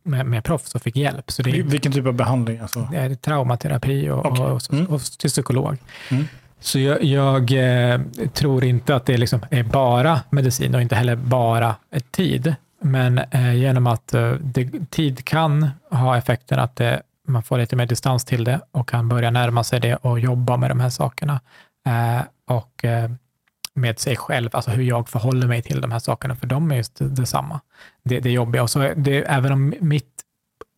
med, med proffs och fick hjälp. Så det Vilken typ av behandling? Alltså? Det är traumaterapi och, okay. och, och, mm. och till psykolog. Mm. Så jag, jag eh, tror inte att det liksom är bara medicin och inte heller bara tid. Men eh, genom att eh, det, tid kan ha effekten att det, man får lite mer distans till det och kan börja närma sig det och jobba med de här sakerna. Eh, och eh, med sig själv, alltså hur jag förhåller mig till de här sakerna, för de är just detsamma. Det, det jobbiga. Och så det, även om mitt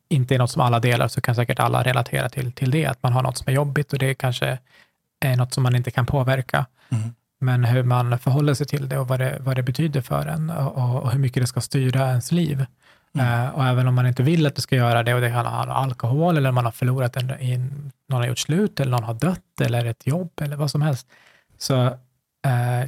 inte är något som alla delar, så kan säkert alla relatera till, till det, att man har något som är jobbigt och det kanske är något som man inte kan påverka. Mm. Men hur man förhåller sig till det och vad det, vad det betyder för en och, och hur mycket det ska styra ens liv. Mm. Uh, och även om man inte vill att det ska göra det och det kan ha alkohol eller man har förlorat en, en, någon har gjort slut eller någon har dött eller ett jobb eller vad som helst, så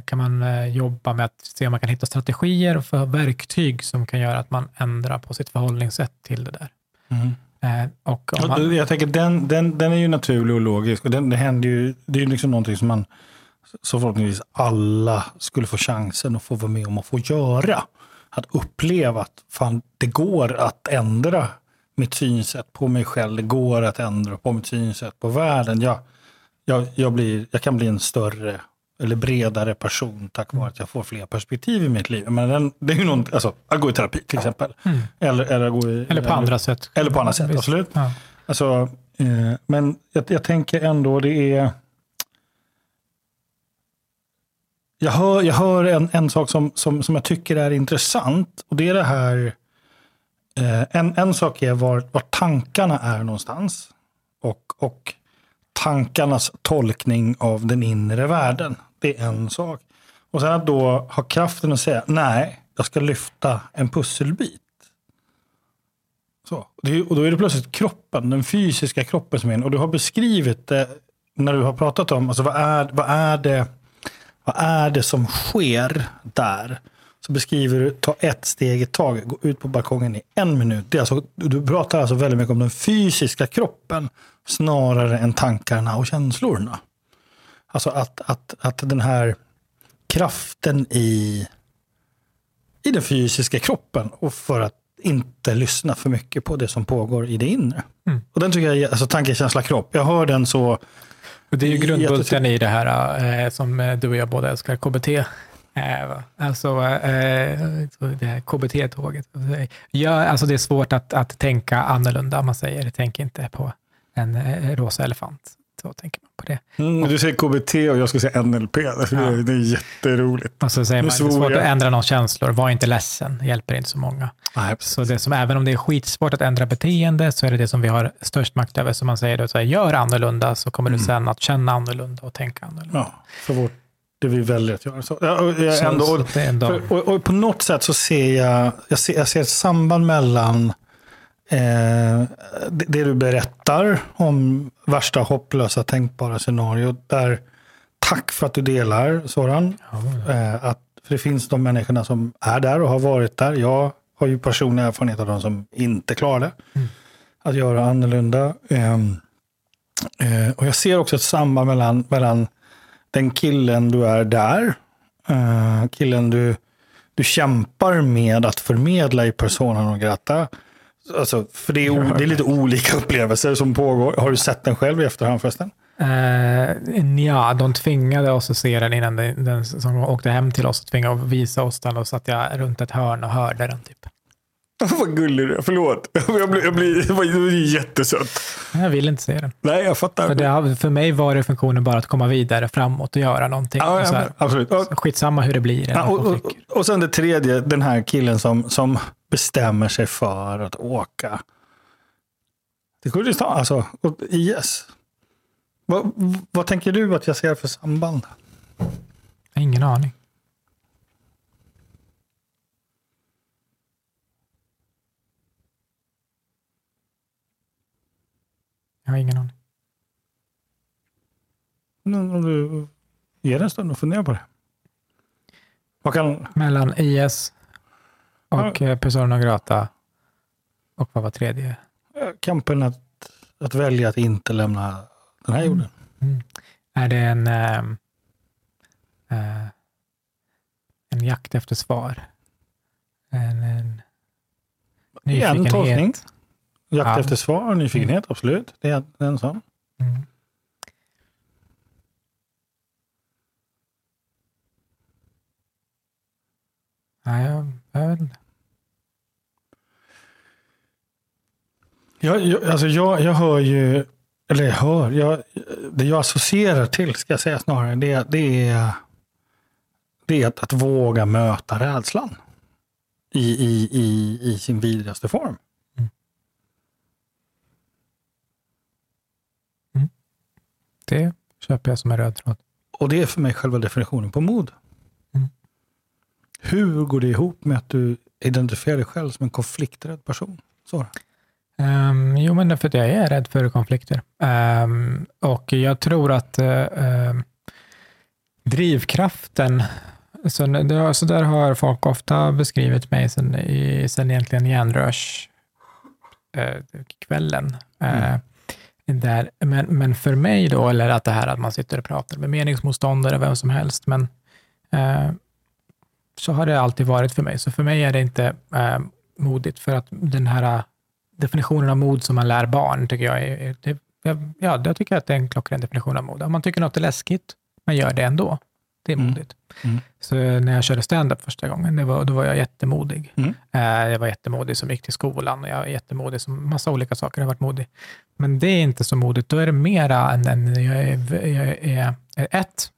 kan man eh, jobba med att se om man kan hitta strategier och för verktyg som kan göra att man ändrar på sitt förhållningssätt till det där. Mm. Eh, och man... Jag tänker den, den, den är ju naturlig och logisk. Och den, det, händer ju, det är ju liksom någonting som man så förhoppningsvis alla skulle få chansen att få vara med om att få göra. Att uppleva att fan, det går att ändra mitt synsätt på mig själv. Det går att ändra på mitt synsätt på världen. Jag, jag, jag, blir, jag kan bli en större eller bredare person tack vare att jag får fler perspektiv i mitt liv. Men den, det är ju någon, alltså, att gå i terapi till exempel. Mm. Eller, eller, gå i, eller på andra sätt. Eller på andra sätt, absolut. Ja. Alltså, eh, men jag, jag, tänker ändå det är... Jag hör, jag hör en, en sak som, som, som jag tycker är intressant. Och det är det här... Eh, en, en sak är var, var tankarna är någonstans. Och, och tankarnas tolkning av den inre världen. Det är en sak. Och sen att då ha kraften att säga nej, jag ska lyfta en pusselbit. Så. Och då är det plötsligt kroppen, den fysiska kroppen som är in. Och du har beskrivit det när du har pratat om, alltså vad är, vad är, det, vad är det som sker där? Så beskriver du, ta ett steg i taget, gå ut på balkongen i en minut. Det är alltså, du pratar alltså väldigt mycket om den fysiska kroppen snarare än tankarna och känslorna. Alltså att, att, att den här kraften i, i den fysiska kroppen och för att inte lyssna för mycket på det som pågår i det inre. Mm. Och den tycker jag, alltså tanke, känsla, kropp. Jag hör den så, Och det är ju grundbulten i det här eh, som eh, du och jag båda älskar, KBT. Eh, alltså eh, det här KBT-tåget. Ja, alltså det är svårt att, att tänka annorlunda, man säger. Tänk inte på en rosa elefant. Så tänker man på det. mm, du säger KBT och jag ska säga NLP. Alltså, Ja. det, är jätteroligt. Och så säger Nu man, det är svårt jag. att ändra någons känslor. Var inte ledsen, det hjälper inte så många. Nej, Så det som, även om det är skitsvårt att ändra beteende, så är det det som vi har störst makt över. Som man säger, då, så här, gör annorlunda, så kommer du sen att känna annorlunda och tänka annorlunda. ja, för vårt, det vi väljer att göra. Så, jag, Så- ändå, så och, och, och på något sätt så ser jag, jag ser, jag ser ett samband mellan eh, det, det du berättar om värsta hopplösa tänkbara scenario. Där, tack för att du delar Soran. Ja, Eh, att, för det finns de människorna som är där och har varit där. Jag har ju personlig erfarenhet av de som inte klarar det. Mm. Att göra annorlunda. Ehm, eh, och jag ser också ett samband mellan, mellan den killen du är där, eh, killen du, du kämpar med att förmedla i Persona non grata. Alltså, för det är, det är lite olika upplevelser som pågår. Har du sett den själv i efterhand förresten? Eh, ja, de tvingade oss att se den innan den, den som åkte hem till oss tvingade att visa oss den och satt jag runt ett hörn och hörde den. Typ. Vad gullig du är, förlåt. Jag blir, jag blir, det var jättesött. Jag vill inte se den. Nej, jag fattar. För, det, för mig var det funktionen bara att komma vidare framåt och göra någonting. Ja, Och så ja, här, absolut. Och, skitsamma hur det blir. ja, och, och, och sen det tredje, den här killen som, som bestämmer sig för att åka till Kurdistan, alltså IS. Vad, vad tänker du att jag ser för samband? Ingen aning. Jag har ingen aning. Mm, Om du ger en stund och funderar på det. Vad kan, Mellan IS och ja. Persona non grata och vad var tredje? kampen att, att välja att inte lämna den här jorden? Mm. Är det en, eh, en jakt efter svar? En, en En tolkning. Jakt Ja. efter svar och nyfikenhet, absolut. Det är en sån. Mm. Nej, jag, jag vet inte. Jag, jag, alltså jag, jag hör ju, eller jag hör, jag, det jag associerar till, ska jag säga snarare, det, det är, det är att, att våga möta rädslan i, i, i, i sin vidrigaste form. Det köper jag som en röd tråd. Och det är för mig själva definitionen på mod. Mm. Hur går det ihop med att du identifierar dig själv som en konflikträdd person? Så. Um, jo, men för att jag är rädd för konflikter. Ehm, och jag tror att ehm, drivkraften, så, det, så där har folk ofta beskrivit mig sen, i, sen egentligen järnrörs eh, kvällen. Där, men, men för mig då, eller att det här att man sitter och pratar med meningsmotståndare, vem som helst, men eh, så har det alltid varit för mig. Så för mig är det inte eh, modigt, för att den här eh, definitionen av mod som man lär barn, tycker jag är, är det, jag- ja, jag tycker att det är en klockren definition av mod. Om man tycker något är läskigt, man gör det ändå. Det är Mm. modigt. Mm. Så när jag körde stand-up första gången, var, då var jag jättemodig. Mm. Eh, jag var jättemodig som gick till skolan och jag är jättemodig som massa olika saker. Jag har varit modig. Men det är inte så modigt. Då är det mera än, än jag, är, jag är, är ett,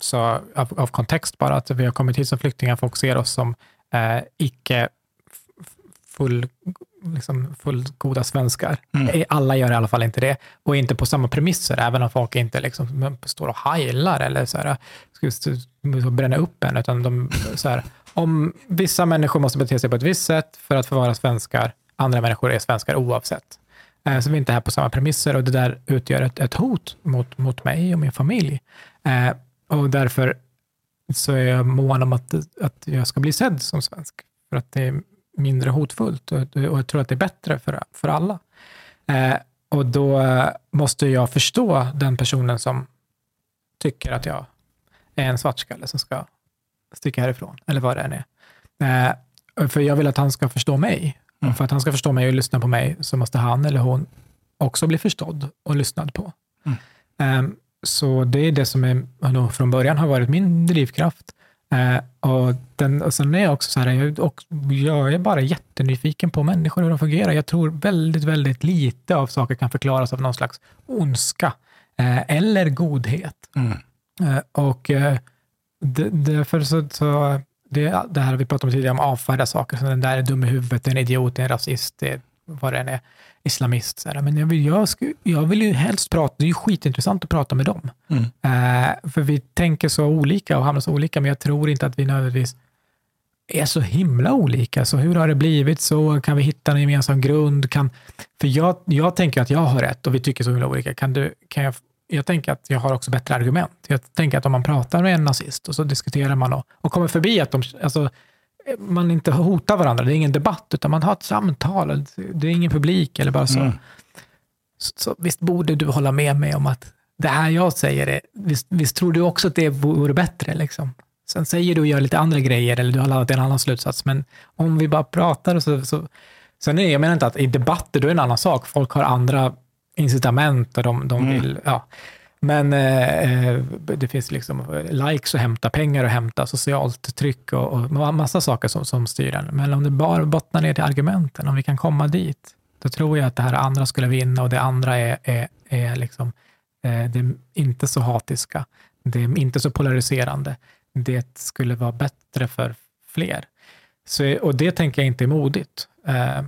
så av, av kontext bara, att vi har kommit hit som flyktingar, folk ser oss som eh, icke full, liksom fullgoda svenskar. Mm. Eh, Alla gör i alla fall inte det. Och inte på samma premisser, även om folk inte liksom står och heilar eller så här, ska bränna upp en. Utan de, så här, om vissa människor måste bete sig på ett visst sätt för att få vara svenskar, andra människor är svenskar oavsett. Eh, Så vi är inte här på samma premisser och det där utgör ett, ett hot mot, mot mig och min familj. Eh, och därför så är jag mån om att, att jag ska bli sedd som svensk. För att det mindre hotfullt och, och jag tror att det är bättre för, för alla. Eh, och då måste jag förstå den personen som tycker att jag är en svartskalle som ska sticka härifrån, eller vad det än är. Eh, för jag vill att han ska förstå mig. Mm. Och för att han ska förstå mig och lyssna på mig så måste han eller hon också bli förstådd och lyssnad på. Mm. Eh, så det är det som är, från början har varit min drivkraft. Eh, och, den, och sen är jag också så här, jag, och jag är bara jättenyfiken på människor, hur de fungerar. Jag tror väldigt, väldigt lite av saker kan förklaras av någon slags ondska eh, eller godhet. Mm. Eh, och eh, d- därför så, så det, det här vi pratade om tidigare, om avfärda saker, så den där är dum i huvudet, det är en idiot, det är en rasist, det vad det än är, islamist. Så här. Men jag vill, jag, sku, jag vill ju helst prata, det är ju skitintressant att prata med dem. Mm. Eh, för vi tänker så olika och hamnar så olika, men jag tror inte att vi nödvändigtvis är så himla olika. Så hur har det blivit så? Kan vi hitta en gemensam grund? Kan, för jag, jag tänker att jag har rätt och vi tycker så himla olika. Kan du, kan jag, jag tänker att jag har också bättre argument. Jag tänker att om man pratar med en nazist och så diskuterar man och, och kommer förbi att de, alltså, man inte hotar varandra, det är ingen debatt, utan man har ett samtal. Det är ingen publik eller bara så. Mm. Så, så visst borde du hålla med mig om att det här jag säger, är, visst, visst tror du också att det vore bättre? Liksom? Sen säger du och gör lite andra grejer eller du har landat i en annan slutsats, men om vi bara pratar så... så sen är, jag menar inte att i debatter, då är det en annan sak. Folk har andra incitament och de, de Mm. vill... Ja. Men eh, eh, det finns liksom eh, likes att hämta, pengar att hämta, socialt tryck och, och massa saker som, som styr den. Men om det bara bottnar ner till argumenten, om vi kan komma dit, då tror jag att det här andra skulle vinna och det andra är, är, är liksom, eh, det är inte så hatiska, det är inte så polariserande. Det skulle vara bättre för fler. Så, och det tänker jag inte är modigt. Eh,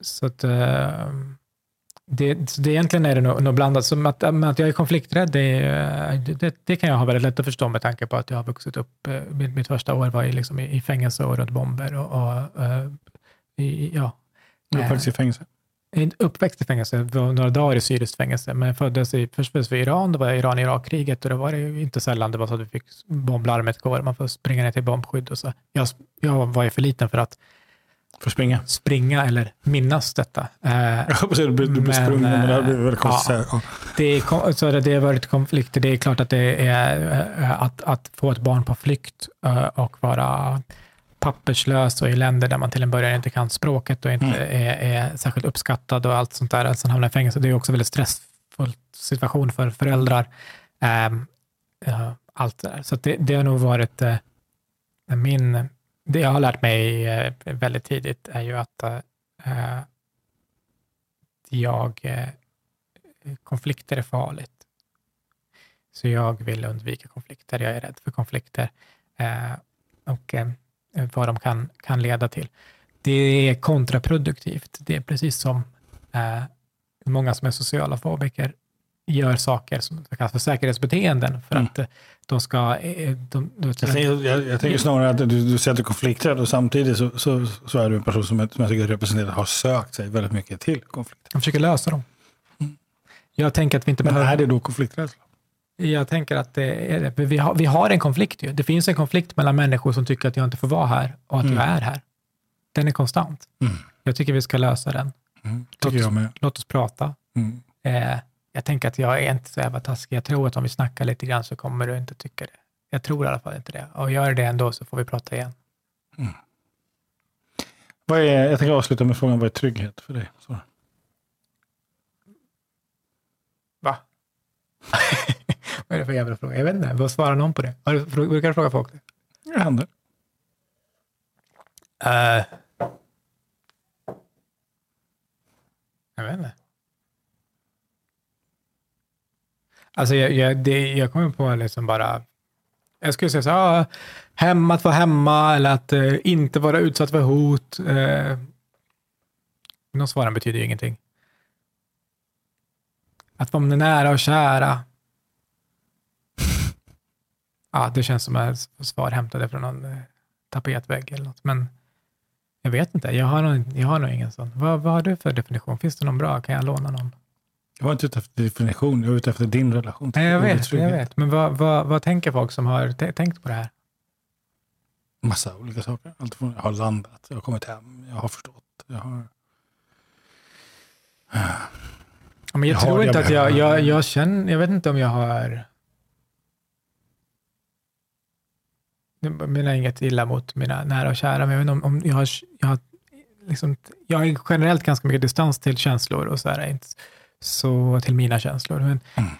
så att, eh, det, det egentligen är det nog, nog blandat. Som att, att jag är konflikträdd, det, det, det kan jag ha väldigt lätt att förstå med tanke på att jag har vuxit upp. eh, Mitt, mitt första år var i, liksom i, i fängelse och runt bomber. Och, och, eh, i, ja, är faktiskt i fängelse. uppväxt i fängelse, jag några dagar i syriskt fängelse, men jag föddes i, först föddes vi i Iran, det var Iran-Irak-kriget och då var det inte sällan det var så att vi fick bomblarmet går, man får springa ner till bombskydd och så. Jag, jag var ju för liten för att Får springa. springa eller minnas detta. Eh, att du blir du blir Men, sprungen, men det här blir eh, väldigt konstigt. ja. det, är, så det, har varit konflikter, det är klart att det är eh, att, att få ett barn på flykt eh, och vara papperslös och i länder där man till en början inte kan språket och inte är, är särskilt uppskattad och allt sånt där, sen hamna i fängelse, det är också en väldigt stressfull situation för föräldrar. Ehm, ja, allt det där. Så det, det har nog varit eh, min, det jag har lärt mig eh, väldigt tidigt är ju att äh, jag, eh, konflikter är farligt. Så jag vill undvika konflikter, jag är rädd för konflikter äh, och äh, vad de kan, kan leda till. Det är kontraproduktivt. Det är precis som många som är sociala fobiker gör saker som kallas för säkerhetsbeteenden för Mm. att eh, de ska... eh, De, de, Jag jag, jag tänker snarare att du, du säger att du är konflikträdd och samtidigt så, så, så är du en person som, jag- som jag tycker representerar har sökt sig väldigt mycket till konflikter. de försöker lösa dem. Jag tänker att vi inte Men behöver... är det då konflikträdsla? Jag tänker att det är det. Vi har, vi har en konflikt ju. Det finns en konflikt mellan människor som tycker att jag inte får vara här och att Mm. jag är här. Den är konstant. Mm. Jag tycker vi ska lösa den. Mm, jag med. Låt oss prata. Mm. Eh, jag tänker att jag är inte så jävla taskig. Jag tror att om vi snackar lite grann så kommer du inte tycka det. Jag tror i alla fall inte det. Och gör det ändå så får vi prata igen. Vad är, jag tänker avsluta med frågan, vad är trygghet för dig? Så. Va? Vad är det för jävla fråga? Jag vet inte. Vad svarar någon på det? Har du, brukar du fråga folk det? Det händer. Eh. jag vet inte. Alltså jag, jag, det, jag kommer på liksom bara, jag skulle säga så här, ah, hem, att vara hemma eller att eh, inte vara utsatt för hot. Eh, de svaren betyder ju ingenting. Att vara nära och kära. Ja, det känns som ett svar hämtade från någon eh, tapetvägg eller något. Men jag vet inte, jag har nog, jag har nog ingen sån. Vad, vad har du för definition? Finns det någon bra? Kan jag låna någon? Jag var inte ute efter definition, jag var ute efter din relation till Nej, jag vet, jag vet. Men vad, vad, vad tänker folk som har tänkt på det här? Massa olika saker. Allt från jag har landat, jag har kommit hem, jag har förstått. Jag har... Ja, men jag Jag tror har- inte jag att jag, jag, jag känner, jag vet inte om jag har... Jag menar inget illa mot mina nära och kära, men jag vet inte om, om jag har, jag har liksom, jag har generellt ganska mycket distans till känslor och så här, inte så till mina känslor. Men, Mm.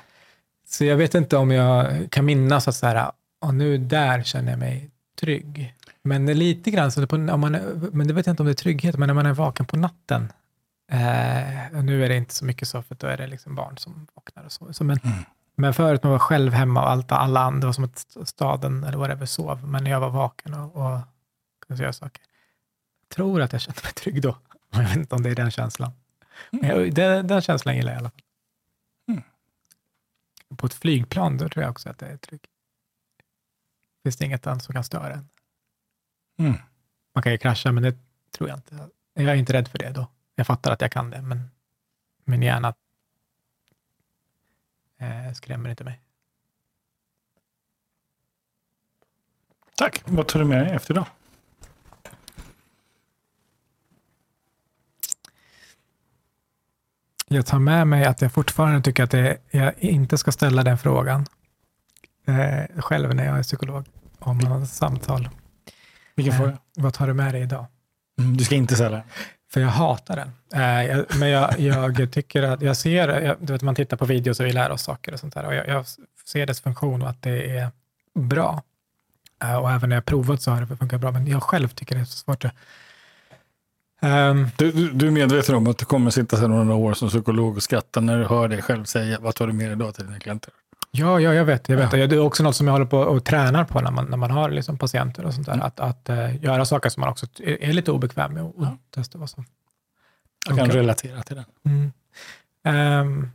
Så jag vet inte om jag kan minnas att så här, och nu där känner jag mig trygg. Men lite grann så, på, om man, men det vet jag inte om det är trygghet, men när man är vaken på natten, Eh, och nu är det inte så mycket så, för då är det liksom barn som vaknar och så. så men, Mm. men förut man var själv hemma och allt, alla andra, det var som att staden eller whatever sov, men när jag var vaken och, och kunde göra saker. Jag tror att jag kände mig trygg då. Jag vet inte om det är den känslan. Men jag, den, den känslan gillar jag i alla fall. Mm. På ett flygplan, då tror jag också att det är trygg. Finns det inget annat som kan störa en. Mm. Man kan ju krascha, men det tror jag inte. Jag är inte rädd för det då. Jag fattar att jag kan det, men min hjärna eh, skrämmer inte mig. Tack. Vad tar du med dig efter idag? Jag tar med mig att jag fortfarande tycker att det, jag inte ska ställa den frågan eh, själv när jag är psykolog om ett samtal. Vilken Eh, fråga? vad tar du med dig idag? Mm, du ska inte ställa den. För jag hatar den. Eh, jag, men jag, jag tycker att, jag ser, jag, du vet man tittar på videos och vi lär oss saker och sånt där och jag, jag ser dess funktion och att det är bra. Eh, och även när jag provat så har det funkat bra, men jag själv tycker det är så svårt att Ehm, Du, du, du är medveten om att du kommer sitta sedan några år som psykolog och skratta när du hör dig själv säga vad tar du med dig idag till dina klienter? Ja, ja, jag vet. Jag vet. Ja. Det är också något som jag håller på och tränar på när man, när man har liksom patienter och sånt där. Att, att eh, göra saker som man också är, är lite obekväm med och, Ja. testa vad som Jag kan relatera till den. Mm. Ehm.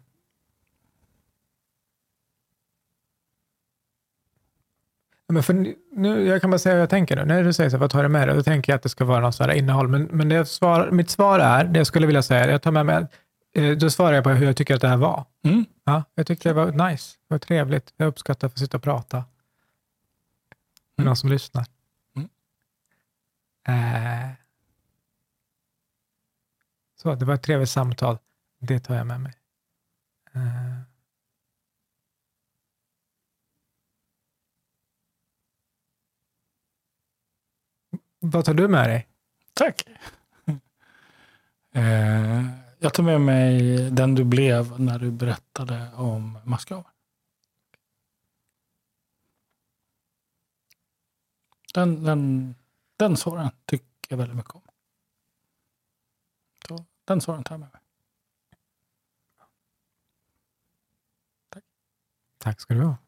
Men för nu, jag kan bara säga vad jag tänker nu. När du säger så här, vad tar du med dig? Då tänker jag att det ska vara något sådant innehåll. Men, men det svar, mitt svar är, det jag skulle vilja säga, jag tar med mig, eh, då svarar jag på hur jag tycker att det här var. Mm. Ja, jag tyckte det var nice, det var trevligt. Jag uppskattar att få sitta och prata med Mm. någon som lyssnar. Mm. Eh. Så, det var ett trevligt samtal. Det tar jag med mig. Eh. Vad tar du med dig? Tack. Eh, jag tar med mig den du blev när du berättade om massgravar. Den, den, den svararen tycker jag väldigt mycket om. Så, den svararen tar jag med mig. Tack ska du ha.